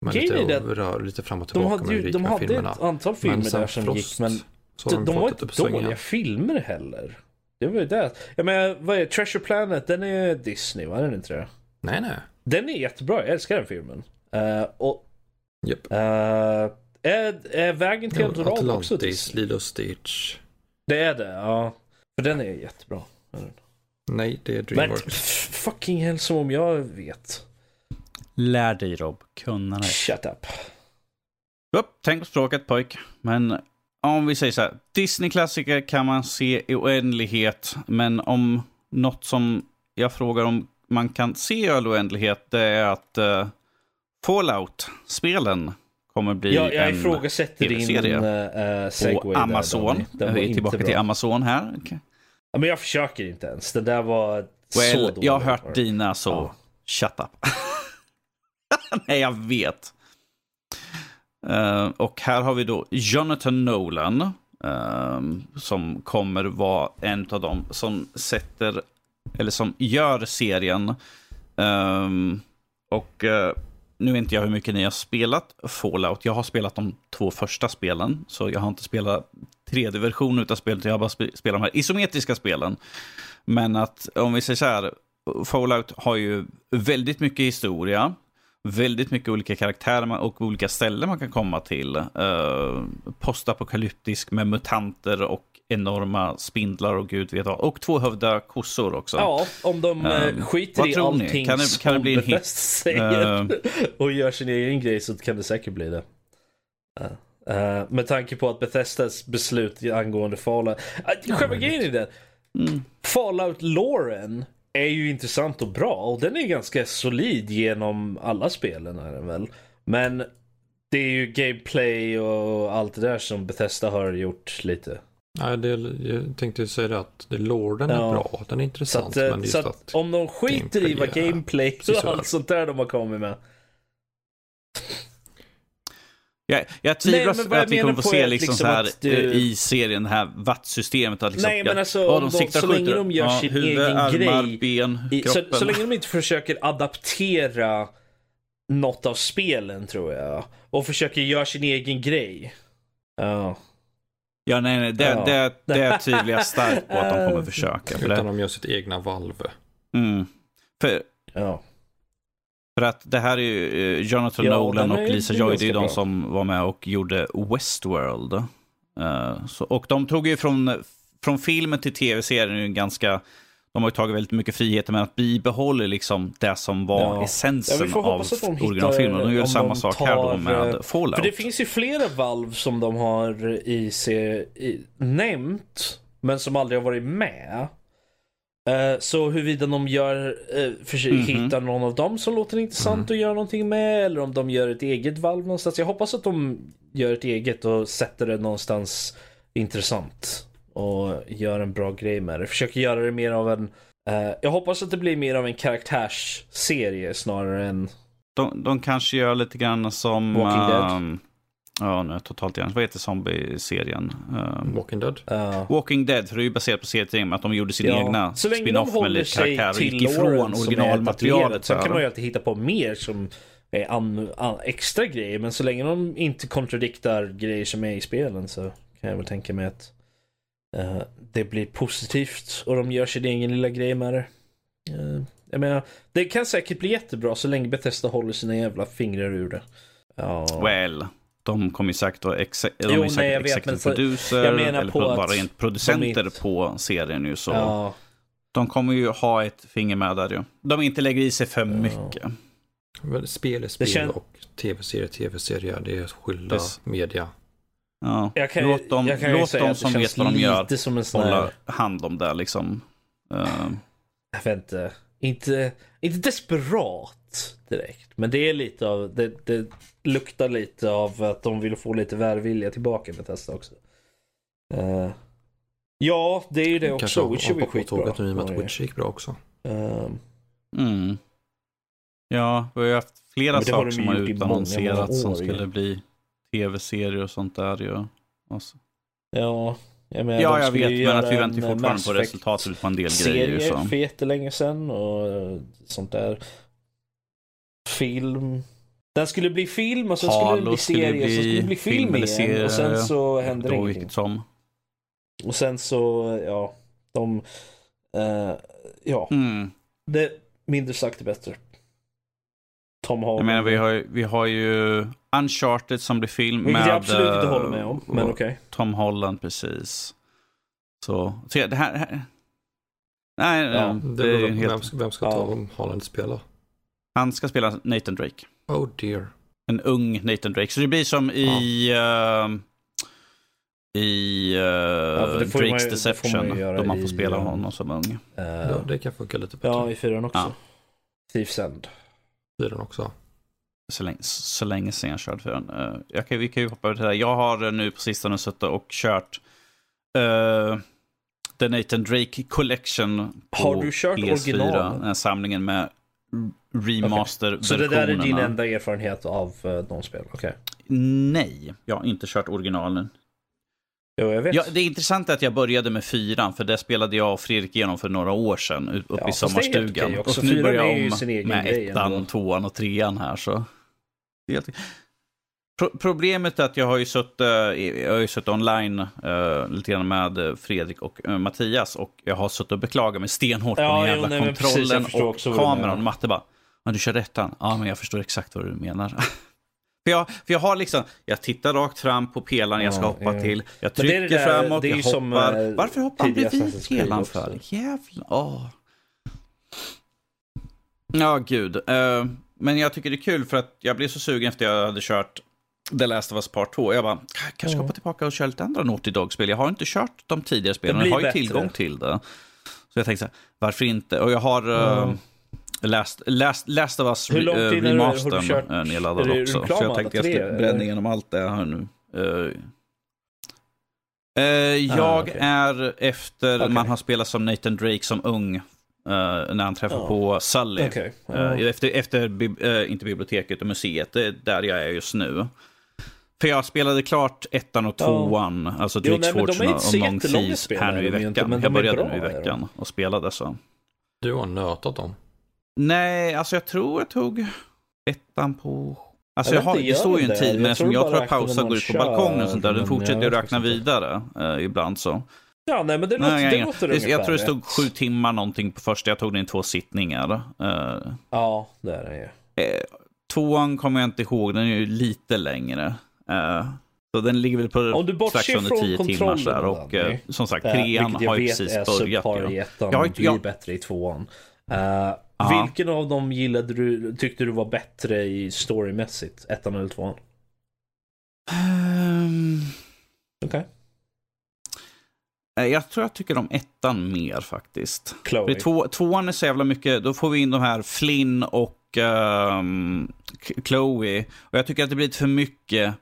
Men lite, det rör, lite fram och De tillbaka hade, med ju, de de rika hade filmerna. ett antal filmer där som Frost, gick, men de, de, var inte dåliga filmer heller. Det var ju det. Jag menar, vad är Treasure Planet? Den är Disney, va? Är den inte det? Nej, nej. Den är jättebra, jag älskar den filmen. Eh, och Japp. eh, är, är Vägen till Ja, Eldorado också Atlantis, Disney? Lilo Stitch. Det är det, ja. För den är jättebra. Nej, det är Men Dreamworks. pff, fucking hell som om jag vet. Lär dig Rob, kunna det. Shut up. Upp, tänk på språket pojk. Men om vi säger så här, Disney-klassiker kan man se i oändlighet. Men om något som jag frågar om man kan se i all oändlighet, det är att uh, Fallout-spelen kommer bli Jag, jag en TV-serie uh, på där, Amazon. Var Vi är tillbaka till Amazon här. Okej. Ja, men jag försöker inte ens. Den där var så Well, dålig. jag har hört dina så Ja. shut up. Nej, jag vet. Eh, och här har vi då Jonathan Nolan. ehm, som kommer vara en av dem som sätter, eller som gör serien. Ehm, och eh, nu vet inte jag hur mycket ni har spelat Fallout. Jag har spelat de två första spelen. Så jag har inte spelat 3D-version av spelet. Jag har bara spelat de här isometriska spelen. Men att om vi säger så här, Fallout har ju väldigt mycket historia, väldigt mycket olika karaktärer och olika ställen man kan komma till. Uh, postapokalyptisk med mutanter och enorma spindlar och gud vet vad. Och tvåhövda kossor också. Ja, om de Ehm, skiter vad i allting Kan det- kan det bli en hit? Säger Ehm. och gör sin egen grej så kan det säkert bli det. Uh, med tanke på att Bethesdas beslut angående Fallout. Uh, själva grejen är det. Mm. Fallout-loren är ju intressant och bra och den är ganska solid genom alla spelen är den väl. Men det är ju gameplay och allt det där som Bethesda har gjort lite. Nej, det, jag tänkte säga det att det, lorden ja. är bra, den är intressant. Så, att, men så att, att om de skiter i vad gameplay och allt sånt där de har kommit med. Jag, jag tvivlar Nej, att vi kommer få se liksom, liksom så här du... i serien det här wattsystemet. Att liksom, Nej men alltså ja, de siktar, så länge de gör ja, sin huvud, egen armar, grej. Ben, i, så, så länge de inte försöker adaptera något av spelen tror jag. Och försöker göra sin egen grej. Ja. Ja, nej, nej. Det, ja. det, det tvivlar jag starkt på att de kommer försöka. Utan det... de gör sitt egna valv. Mm. För, ja. För att det här är ju eh, Jonathan ja, Nolan och Lisa Joy, det är ju de som var med och gjorde Westworld. Uh, så, och de tog ju från, från filmen till tv-serien ganska de har ju tagit väldigt mycket friheter med att bibehålla liksom det som var ja. essensen ja, av originalfilmen. De gör samma sak tar, här då med eh, Fallout. För det finns ju flera valv som de har i sig, i, nämnt, men som aldrig har varit med. Uh, så huruvida de gör, uh, försöker mm -hmm. hitta någon av dem som låter intressant mm. att göra någonting med, eller om de gör ett eget valv någonstans. Jag hoppas att de gör ett eget och sätter det någonstans intressant och gör en bra grej med det. Försöker göra det mer av en... Uh, jag hoppas att det blir mer av en karaktärsserie snarare än... De, de kanske gör lite grann som... Walking Dead. Um, ja, nu totalt igen. Vad heter zombie-serien? Um, Walking Dead. Uh. Walking Dead, för det är ju baserat på serietidningen, att de gjorde sin ja. egna spin-off med lite karaktärer och gick ifrån originalmaterialet. Sen kan man ju alltid hitta på mer som är an, an, extra grejer, men så länge de inte kontradiktar grejer som är i spelen så kan jag väl tänka mig att Uh, det blir positivt och de gör sin egen lilla grej med det. Uh, jag menar, det kan säkert bli jättebra så länge Bethesda håller sina jävla fingrar ur det. Uh. Well, de kommer ju säkert att exe de jo, är säkert nej, jag vet, men producer jag menar eller på bara rent producenter inte... på serien nu så. Ja. De kommer ju ha ett finger med där ju. De inte lägger i sig för mycket. Spel är spel kän... och tv-serie tv-serie. Det är skilda Des... media. Ja. Kan, låt dem, låt dem som vet vad de gör som en hålla här... hand om det liksom. Uh... Jag vet inte. Inte, inte desperat direkt. Men det är lite av, det, det luktar lite av att de vill få lite välvilja tillbaka med testa också. Uh... Ja, det är ju det Kanske också. Witcher var skitbra. Kanske nu med att Witcher gick bra också. Uh... Mm. Ja, vi har ju haft flera saker som har utannonserats som skulle bli tv-serier och sånt där ju. Alltså. Ja, jag menar, ja, jag vet, men att vi väntar fortfarande på resultatet på en del grejer. Serie för jättelänge sedan och sånt där. Film. Den skulle bli film och sen Halo skulle det bli serie bli, och sen skulle det bli film, film igen. Serie, och sen så händer det ingenting. Som. Och sen så, ja, de... Uh, ja. Mm. Det, mindre sagt är bättre. Tom Holland. Jag menar, vi har, vi har ju Uncharted som blir film Vilket med... jag absolut inte håller med om, men okej. Okay. Tom Holland, precis. Så, så det här... här nej, ja, det, det är helt... Vem, vem ska Tom Holland spela? Han ska spela Nathan Drake. Oh dear. En ung Nathan Drake. Så det blir som i... Ja. Uh, i uh, ja, Drakes man, Deception. Man då man får i, spela honom som ung. Uh, ja, det kan funka lite bättre. Ja, i fyran också. Ja. Thieves End. Fyran också så länge, så länge sedan jag körde för den. Uh, jag kan, vi kan ju hoppa över till det här. Jag har nu på sistone suttit och kört uh, The Nathan Drake Collection på Har du kört PS4. originalen? Den samlingen med remaster-versionerna. Okay. Så det där är din enda erfarenhet av uh, de spel? Okay. Nej, jag har inte kört originalen. Jo, jag vet. Ja, det är att jag började med fyran, för det spelade jag och Fredrik igenom för några år sedan uppe ja, i sommarstugan. Och nu börjar jag om med ettan, tvåan och trean här. Så. Pro problemet är att jag har ju suttit, jag har ju suttit online uh, lite grann med Fredrik och uh, Mattias och jag har suttit och beklagat mig stenhårt ja, på den jävla nej, kontrollen precis, och kameran. Och Matte bara, men du kör ettan? Ja, men jag förstår exakt vad du menar. För jag, för jag har liksom, jag tittar rakt fram på pelaren jag ska ja, hoppa ja. till. Jag trycker det det där, framåt, jag hoppar. Som, uh, Varför hoppar han bredvid pelaren för? Jävlar. Åh. Ja, gud. Uh, men jag tycker det är kul för att jag blev så sugen efter jag hade kört The Last of Us Part 2. Jag bara, kanske Ja. hoppa tillbaka och köra lite andra Naughty Dog-spel. Jag har inte kört de tidigare spelen, jag har ju tillgång till det. Så jag tänkte så här, varför inte? Och jag har Ja. uh, Last, Last, Last of Us Hur uh, remastern uh, nedladdad också. Så jag tänkte jag tre, skulle eller? bränna igenom allt det här nu. Uh, eh, jag Ah, okej. är efter Okej. man har spelat som Nathan Drake som ung, eh, när han träffar Ja. på Sully. Okej. Eh, efter, efter bib- eh, inte biblioteket och museet, det är där jag är just nu. För jag spelade klart ettan och Ja. tvåan, alltså Jo, Drake's Fortune inte och jättelånga Thieves här nu i inte, veckan. men jag började bra, nu i veckan och spelade så. Du har nötat dem. Nej, alltså jag tror jag tog ettan på... Alltså Jag jag har, inte, det står ju en det? tid, men Jag eftersom tror jag bara tror att räknar pausa när går ut på balkongen och sånt där, den men fortsätter ju jag räkna inte. vidare eh, ibland så. Ja, nej, men det låter, Nej, jag, det jag, låter det, jag tror det ungefär stod sju timmar någonting på första, jag tog den i två sittningar. Eh, Ja, det är det ju. Eh, tvåan kommer jag inte ihåg, den är ju lite längre. Eh, så den ligger väl på Om du bortser strax under från 10 timmar. här, och eh, som sagt, trean jag har ju vet precis är börjat. subpar i ettan Jag har inte- blir jag- bättre i tvåan. Ja. Vilken av dem gillade du, tyckte du var bättre i storymässigt? Ettan eller tvåan? Ehm, Okej. eh, jag tror jag tycker om ettan mer faktiskt. Chloe. Två, tvåan är så jävla mycket, då får vi in de här Flynn och K- Chloe. Och jag tycker att det blir lite för mycket.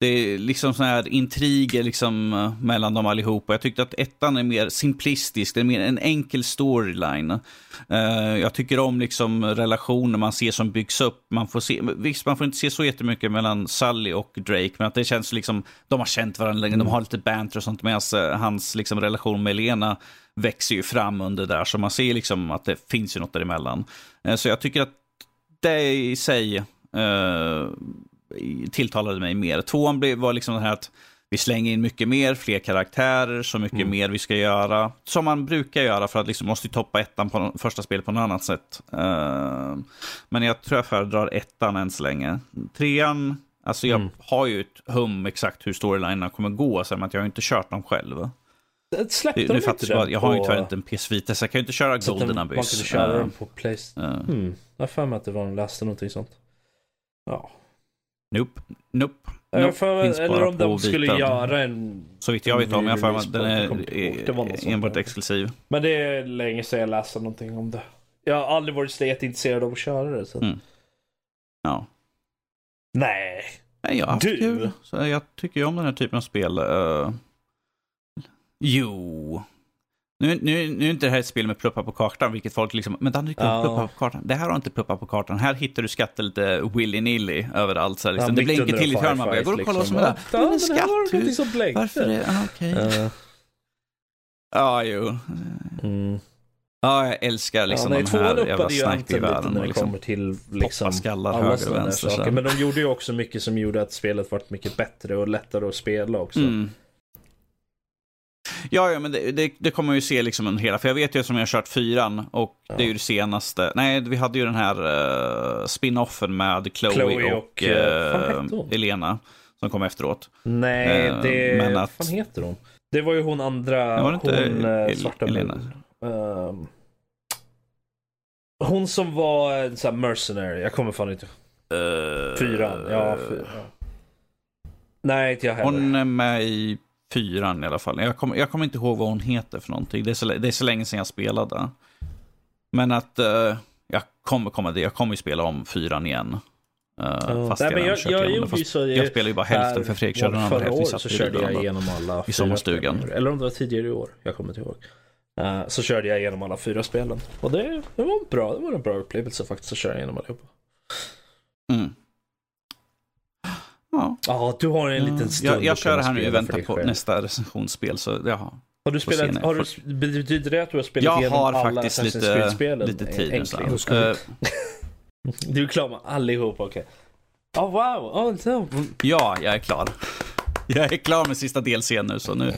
Det är liksom såna här intriger liksom eh, mellan dem allihopa. Jag tyckte att ettan är mer simplistisk, det är mer en enkel storyline. Eh, jag tycker om liksom relationer man ser som byggs upp. Man får se, visst, man får inte se så jättemycket mellan Sully och Drake, men att det känns liksom, de har känt varandra länge, de har lite banter och sånt, medan eh, hans liksom, relation med Elena växer ju fram under där, så man ser liksom att det finns ju något däremellan. Så jag tycker att det i sig tilltalade mig mer. Tvåan var liksom det här att vi slänger in mycket mer, fler karaktärer, så mycket mer vi ska göra. Som man brukar göra för att liksom måste toppa ettan på första spelet på något annat sätt. Eh, men jag tror jag föredrar ettan än så länge. Trean, alltså jag Mm. har ju ett hum exakt hur storylinerna kommer gå, så att jag har inte kört dem själv. Släppte Det, de inte den bara, jag har ju tyvärr inte en PS så jag kan ju inte köra så Golden den- Man Abyss. kunde köra Eh, den på Playstation. eh, Hmm. Jag har för mig att det var en läste någonting sånt. Ja. Nope, nope. Nope. för, Finns eller bara om de skulle Vita. göra en... Så vitt jag vet om, jag för mig den är enbart exklusiv. Men det är länge sedan jag läste någonting om det. Jag har aldrig varit så jätteintresserad av att köra det. Så. Mm. Ja. Nej. Nej, jag har haft Du? kul. Så jag tycker ju om den här typen av spel. eh. jo. Nu, nu, nu är inte det här ett spel med pluppar på kartan, vilket folk liksom, men Danny, Ja. pluppar på kartan. Det här har inte pluppar på kartan. Här hittar du skatter lite willy-nilly överallt. Så här, liksom. Ja, det blinkar till i en hörnet. Man bara, jag går och kollar vad som är liksom. där. Ja, Men det skatt, någonting hur- som blänkte. Varför är ah, okej. Eh, Ja, jo. mm. Ja, jag älskar liksom ja, nej, de här jävla snipergevären. när det Liksom kommer till liksom, skallar alla höger och vänster. saker. Men de gjorde ju också mycket som gjorde att spelet vart mycket bättre och lättare att spela också. Mm. Ja, ja, men det, det, det kommer man ju se liksom en hela, för jag vet ju som jag har kört fyran och Ja. det är ju det senaste. Nej, vi hade ju den här uh, spin-offen med Chloe, Chloe och, och, hon? Elena som kom efteråt. Nej, det... men Vad att- fan heter hon? Det var ju hon andra, var inte hon El- svarta Elena. Ehm, hon som var en sån här mercenary, jag kommer fan inte Uh, Fyran, ja. Fyra. Nej, inte jag heller. Hon är med i fyran i alla fall. Jag kommer, jag kommer inte ihåg vad hon heter för någonting. Det är så, det är så länge sedan jag spelade. Men att eh, jag kommer komma dit. Jag kommer ju spela om fyran igen. Uh, fast Nej, jag, jag, det. ju Fast så jag spelar ju bara hälften för Fredrik körde den andra Förra hälften. Vi året så körde jag igenom alla fyra sommarstugan. Eller om det var tidigare i år. Jag kommer inte ihåg. Eh, så körde jag igenom alla fyra spelen. Och det, det var bra. Det var en bra upplevelse faktiskt att köra igenom allihopa. Mm. Ja. Ja, du har en liten stund jag, jag kör här nu väntan dig på själv. nästa recensionsspel. Så jaha. Har du spelat, har du, betyder det att du har spelat Jag igenom har alla faktiskt lite, lite tid nu. Äntligen. här. Eh, Du är klar med allihopa, okej. Oh, wow! Oh, no. Ja, jag är klar. Jag är klar med sista delscenen nu, så nu,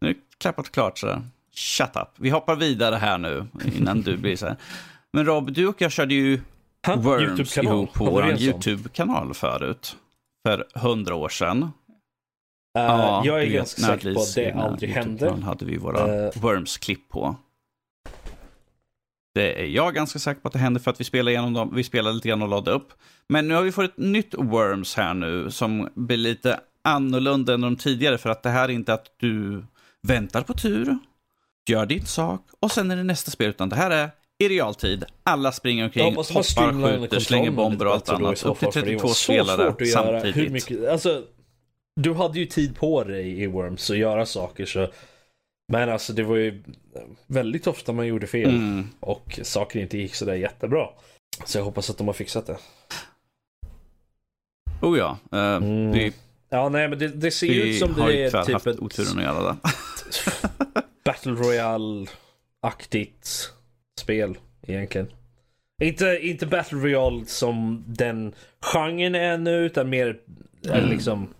nu är det klappat klart. Så. Shut up. Vi hoppar vidare här nu, innan du blir så här. Men Rob, du och jag körde ju Ha? Worms ihop på vår? YouTube-kanal förut. För hundra år sedan. Eh, Ja, jag är ganska säker på att det aldrig hände. Hade vi våra Eh. Worms-klipp på. Det är jag ganska säker på att det händer för att vi spelar igenom dem. Vi spelar lite grann och lade upp. Men nu har vi fått ett nytt Worms här nu som blir lite annorlunda än de tidigare för att det här är inte att du väntar på tur, gör din sak och sen är det nästa spel utan det här är i realtid. Alla springer omkring, hoppar, skjuter, slänger bomber och allt annat. Upp till 32 spelare samtidigt. Mycket, alltså, du hade ju tid på dig i Worms att göra saker så men alltså det var ju väldigt ofta man gjorde fel mm. och saker inte gick sådär jättebra. Så jag hoppas att de har fixat det. Oh ja. Uh, mm. vi, ja nej men det, det ser ut som det är typ ett... oturen att göra det. Battle Royale-aktigt spel egentligen. Inte, inte Battle Royale som den genren är nu utan mer mm. liksom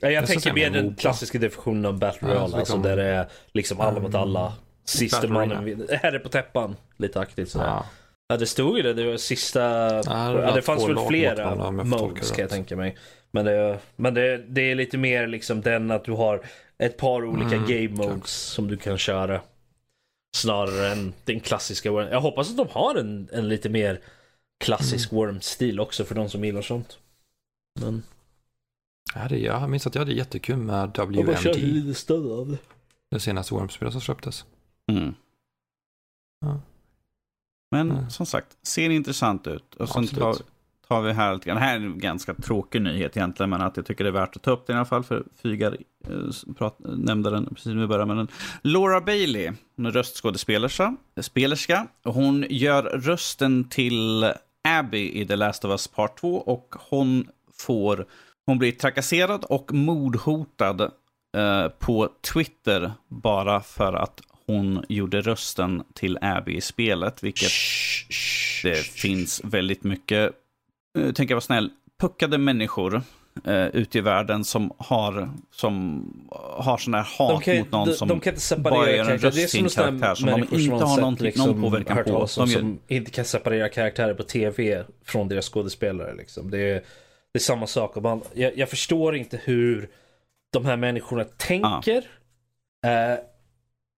jag, jag tänker mer den klassiska definitionen av Battle Royale. Ja, alltså där det är liksom alla mot alla. Sista mannen Herre på täppan. Lite aktigt sådär. Ja. ja det stod ju det. Det var sista. Ja, det, det fanns väl flera modes kan jag tänka mig. Men, det, men det, det är lite mer liksom den att du har ett par olika mm, game modes som du kan köra. Snarare än den klassiska Jag hoppas att de har en, en lite mer klassisk mm. Worm-stil också för de som gillar sånt. Men... Ja, det, jag minns att jag hade jättekul med WMD. Det senaste Worm-spelet som släpptes. Mm. Ja. Men ja. som sagt, ser intressant ut. Och sen tar, tar, vi här lite grann. Det här är en ganska tråkig nyhet egentligen, men att jag tycker det är värt att ta upp det i alla fall. För Fygar eh, prat, nämnde den precis när vi började med den. Laura Bailey, hon är röstskådespelerska. Spelerska. Hon gör rösten till Abby i The Last of Us Part 2 och hon får hon blir trakasserad och mordhotad eh, på Twitter bara för att hon gjorde rösten till Abby i spelet. Vilket shh, shh, det shh, finns väldigt mycket, eh, tänker jag vara snäll, puckade människor eh, ute i världen som har, som har sån här hat kan, mot någon de, som de kan inte bara gör en röst till en karaktär som de inte har någon, liksom, någon påverkan på. Som, de gör... som inte kan separera karaktärer på tv från deras skådespelare. Liksom. Det är det är samma sak. Man, jag, jag förstår inte hur de här människorna tänker. Ah. Eh,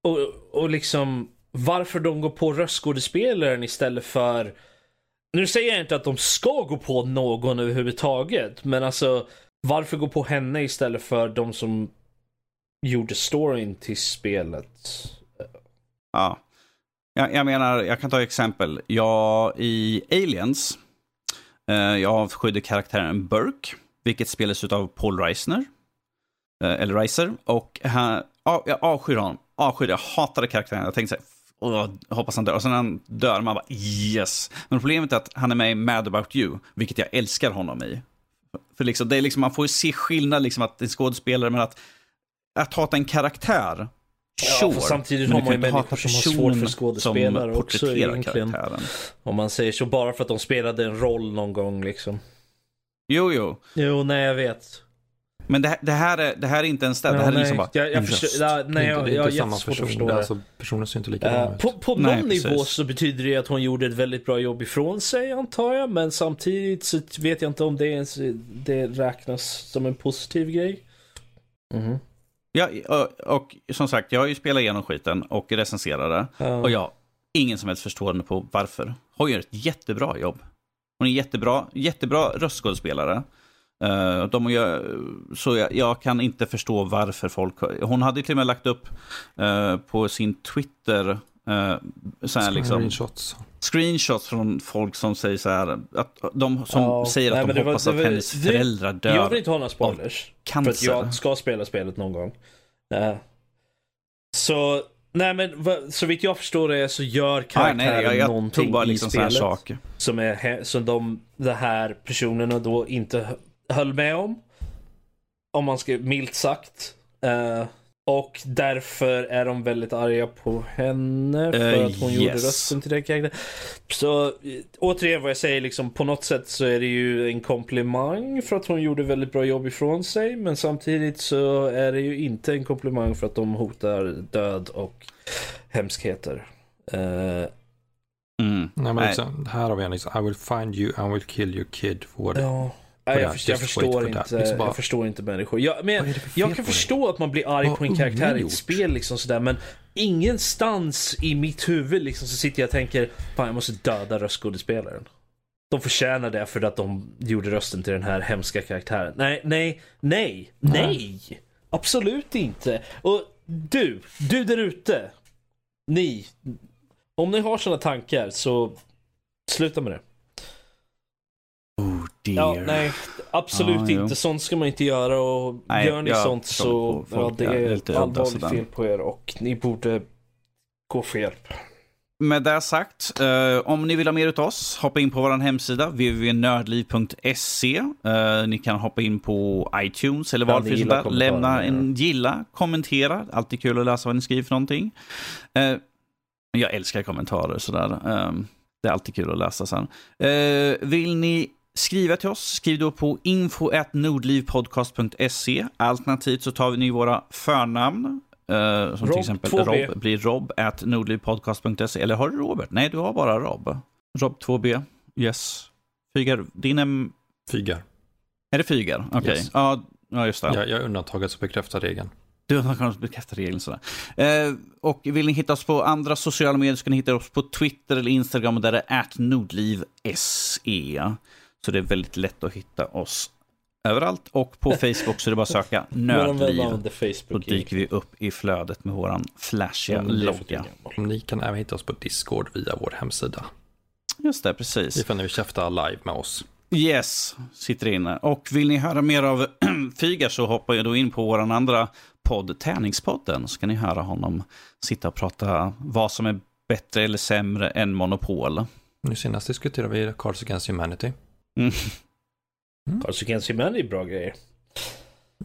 och, och liksom varför de går på röstskådespelaren istället för... Nu säger jag inte att de ska gå på någon överhuvudtaget. Men alltså varför gå på henne istället för de som gjorde storyn till spelet? Ja. Jag, jag menar, jag kan ta exempel. Jag i Aliens Eh, jag avskydde karaktären Burke, vilket spelas av Paul Reisner. Eh, eller Reiser. Och han, jag avskyr honom. Avskyr, jag hatade karaktären. Jag tänkte så jag hoppas han dör. Och sen när han dör, man bara yes. Men problemet är att han är med i Mad about you, vilket jag älskar honom i. För liksom, det är liksom, man får ju se skillnad, liksom, att det är skådespelare, men att, att hata en karaktär Sure. Ja, samtidigt har man ju människor som har svårt för skådespelare också egentligen. Karaktären. Om man säger så, bara för att de spelade en roll någon gång liksom. Jo, jo. Jo, nej jag vet. Men det, det, här, är, det här är inte ens det. Ja, det här är liksom bara jag, jag förstår, ja, nej, jag, det är inte samma person. Det. Alltså, personen ser inte likadana uh, ut. På, på nej, någon precis. nivå så betyder det att hon gjorde ett väldigt bra jobb ifrån sig antar jag. Men samtidigt så vet jag inte om det ens det räknas som en positiv grej. Mm. Ja, och, och, som sagt, jag har ju spelat igenom skiten och recenserat det. Ja. Och jag har ingen som helst förstående på varför. Hon gör ett jättebra jobb. Hon är jättebra, jättebra röstskådespelare. Uh, de gör, så jag, jag, kan inte förstå varför folk... Hon hade till och med lagt upp uh, på sin Twitter uh, så här, liksom, screenshots. screenshots från folk som säger så här, att de som ja, säger att nej, de hoppas var, att hennes det, föräldrar dör Jag vill inte ha några spoilers. Cancer. För att jag ska spela spelet någon gång. Uh, så, nej men så vitt jag förstår det så gör karaktären ah, nej, jag, jag någonting bara liksom i spelet. Som, är, som de, de här personerna då inte höll med om. Om man ska milt sagt. Uh, och därför är de väldigt arga på henne för uh, att hon yes. gjorde rösten till den karaktären. Så återigen vad jag säger, liksom, på något sätt så är det ju en komplimang för att hon gjorde väldigt bra jobb ifrån sig. Men samtidigt så är det ju inte en komplimang för att de hotar död och hemskheter. Uh, mm. Nej, men liksom, här har vi en liksom, I will find you, I will kill your kid for Ja. Nej, det jag, förstår, jag, förstår inte, Liksom bara- jag förstår inte människor. Jag, men jag kan förstå att man blir arg Vad på en karaktär i ett spel liksom sådär, men ingenstans i mitt huvud liksom så sitter jag och tänker fan jag måste döda röstskådespelaren. De förtjänar det för att de gjorde rösten till den här hemska karaktären. Nej, nej, nej, nej! Absolut inte. Och du, du där ute. Ni. Om ni har sådana tankar så sluta med det. Oh Ja, dear. nej, absolut Ja, jo. inte. Sånt ska man inte göra och Nej, gör ni sånt så ja, det ja, är lite allvarligt fel på er och ni borde gå för hjälp. Med det sagt, eh, om ni vill ha mer av oss, hoppa in på vår hemsida www.nördliv.se. Eh, ni kan hoppa in på iTunes eller Ja, vad gillar där. Lämna ja. en gilla, kommentera. Alltid kul att läsa vad ni skriver för någonting. Eh, jag älskar kommentarer sådär. Eh, det är alltid kul att läsa sen. Eh, vill ni skriva till oss, skriv då på info.nordlivpodcast.se. Alternativt så tar vi ni våra förnamn. eh, som Rob, till exempel 2B. Rob blir rob at nordlivpodcast.se. Eller har du Robert? Nej, du har bara Rob. Rob 2B. Yes. Fygar, din är... Fygar. Är det Fygar? Okej. Yes. Ja, ja, just det. Jag, jag är undantaget som bekräftar regeln. Du har kanske bekräftat regeln sådär. Eh, och vill ni hitta oss på andra sociala medier så kan ni hitta oss på Twitter eller Instagram där det är @nordlivse. Så det är väldigt lätt att hitta oss överallt. Och på Facebook så är det bara att söka Nördliv. Då dyker vi upp i flödet med våran flashiga logga. Ni kan även hitta oss på Discord via vår hemsida. Just det, Ni precis. får nu käfta live med oss. Yes, sitter inne. Och vill ni höra mer av Fygar så hoppa ju då in på våran andra podd, Tärningspodden. Så kan ni höra honom sitta och prata vad som är bättre eller sämre än Monopol. Nu senast diskuterade vi Cards Against Humanity. Mm. Against Humanity är bra grejer.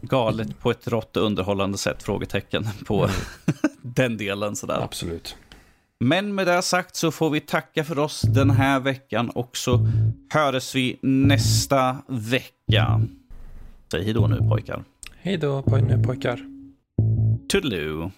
Galet på ett rått och underhållande sätt? Frågetecken på Mm. den delen sådär. Absolut. Men med det sagt så får vi tacka för oss den här veckan och så hörs vi nästa vecka. Säg hej då nu pojkar. Hej då poj- pojkar. Toodaloo.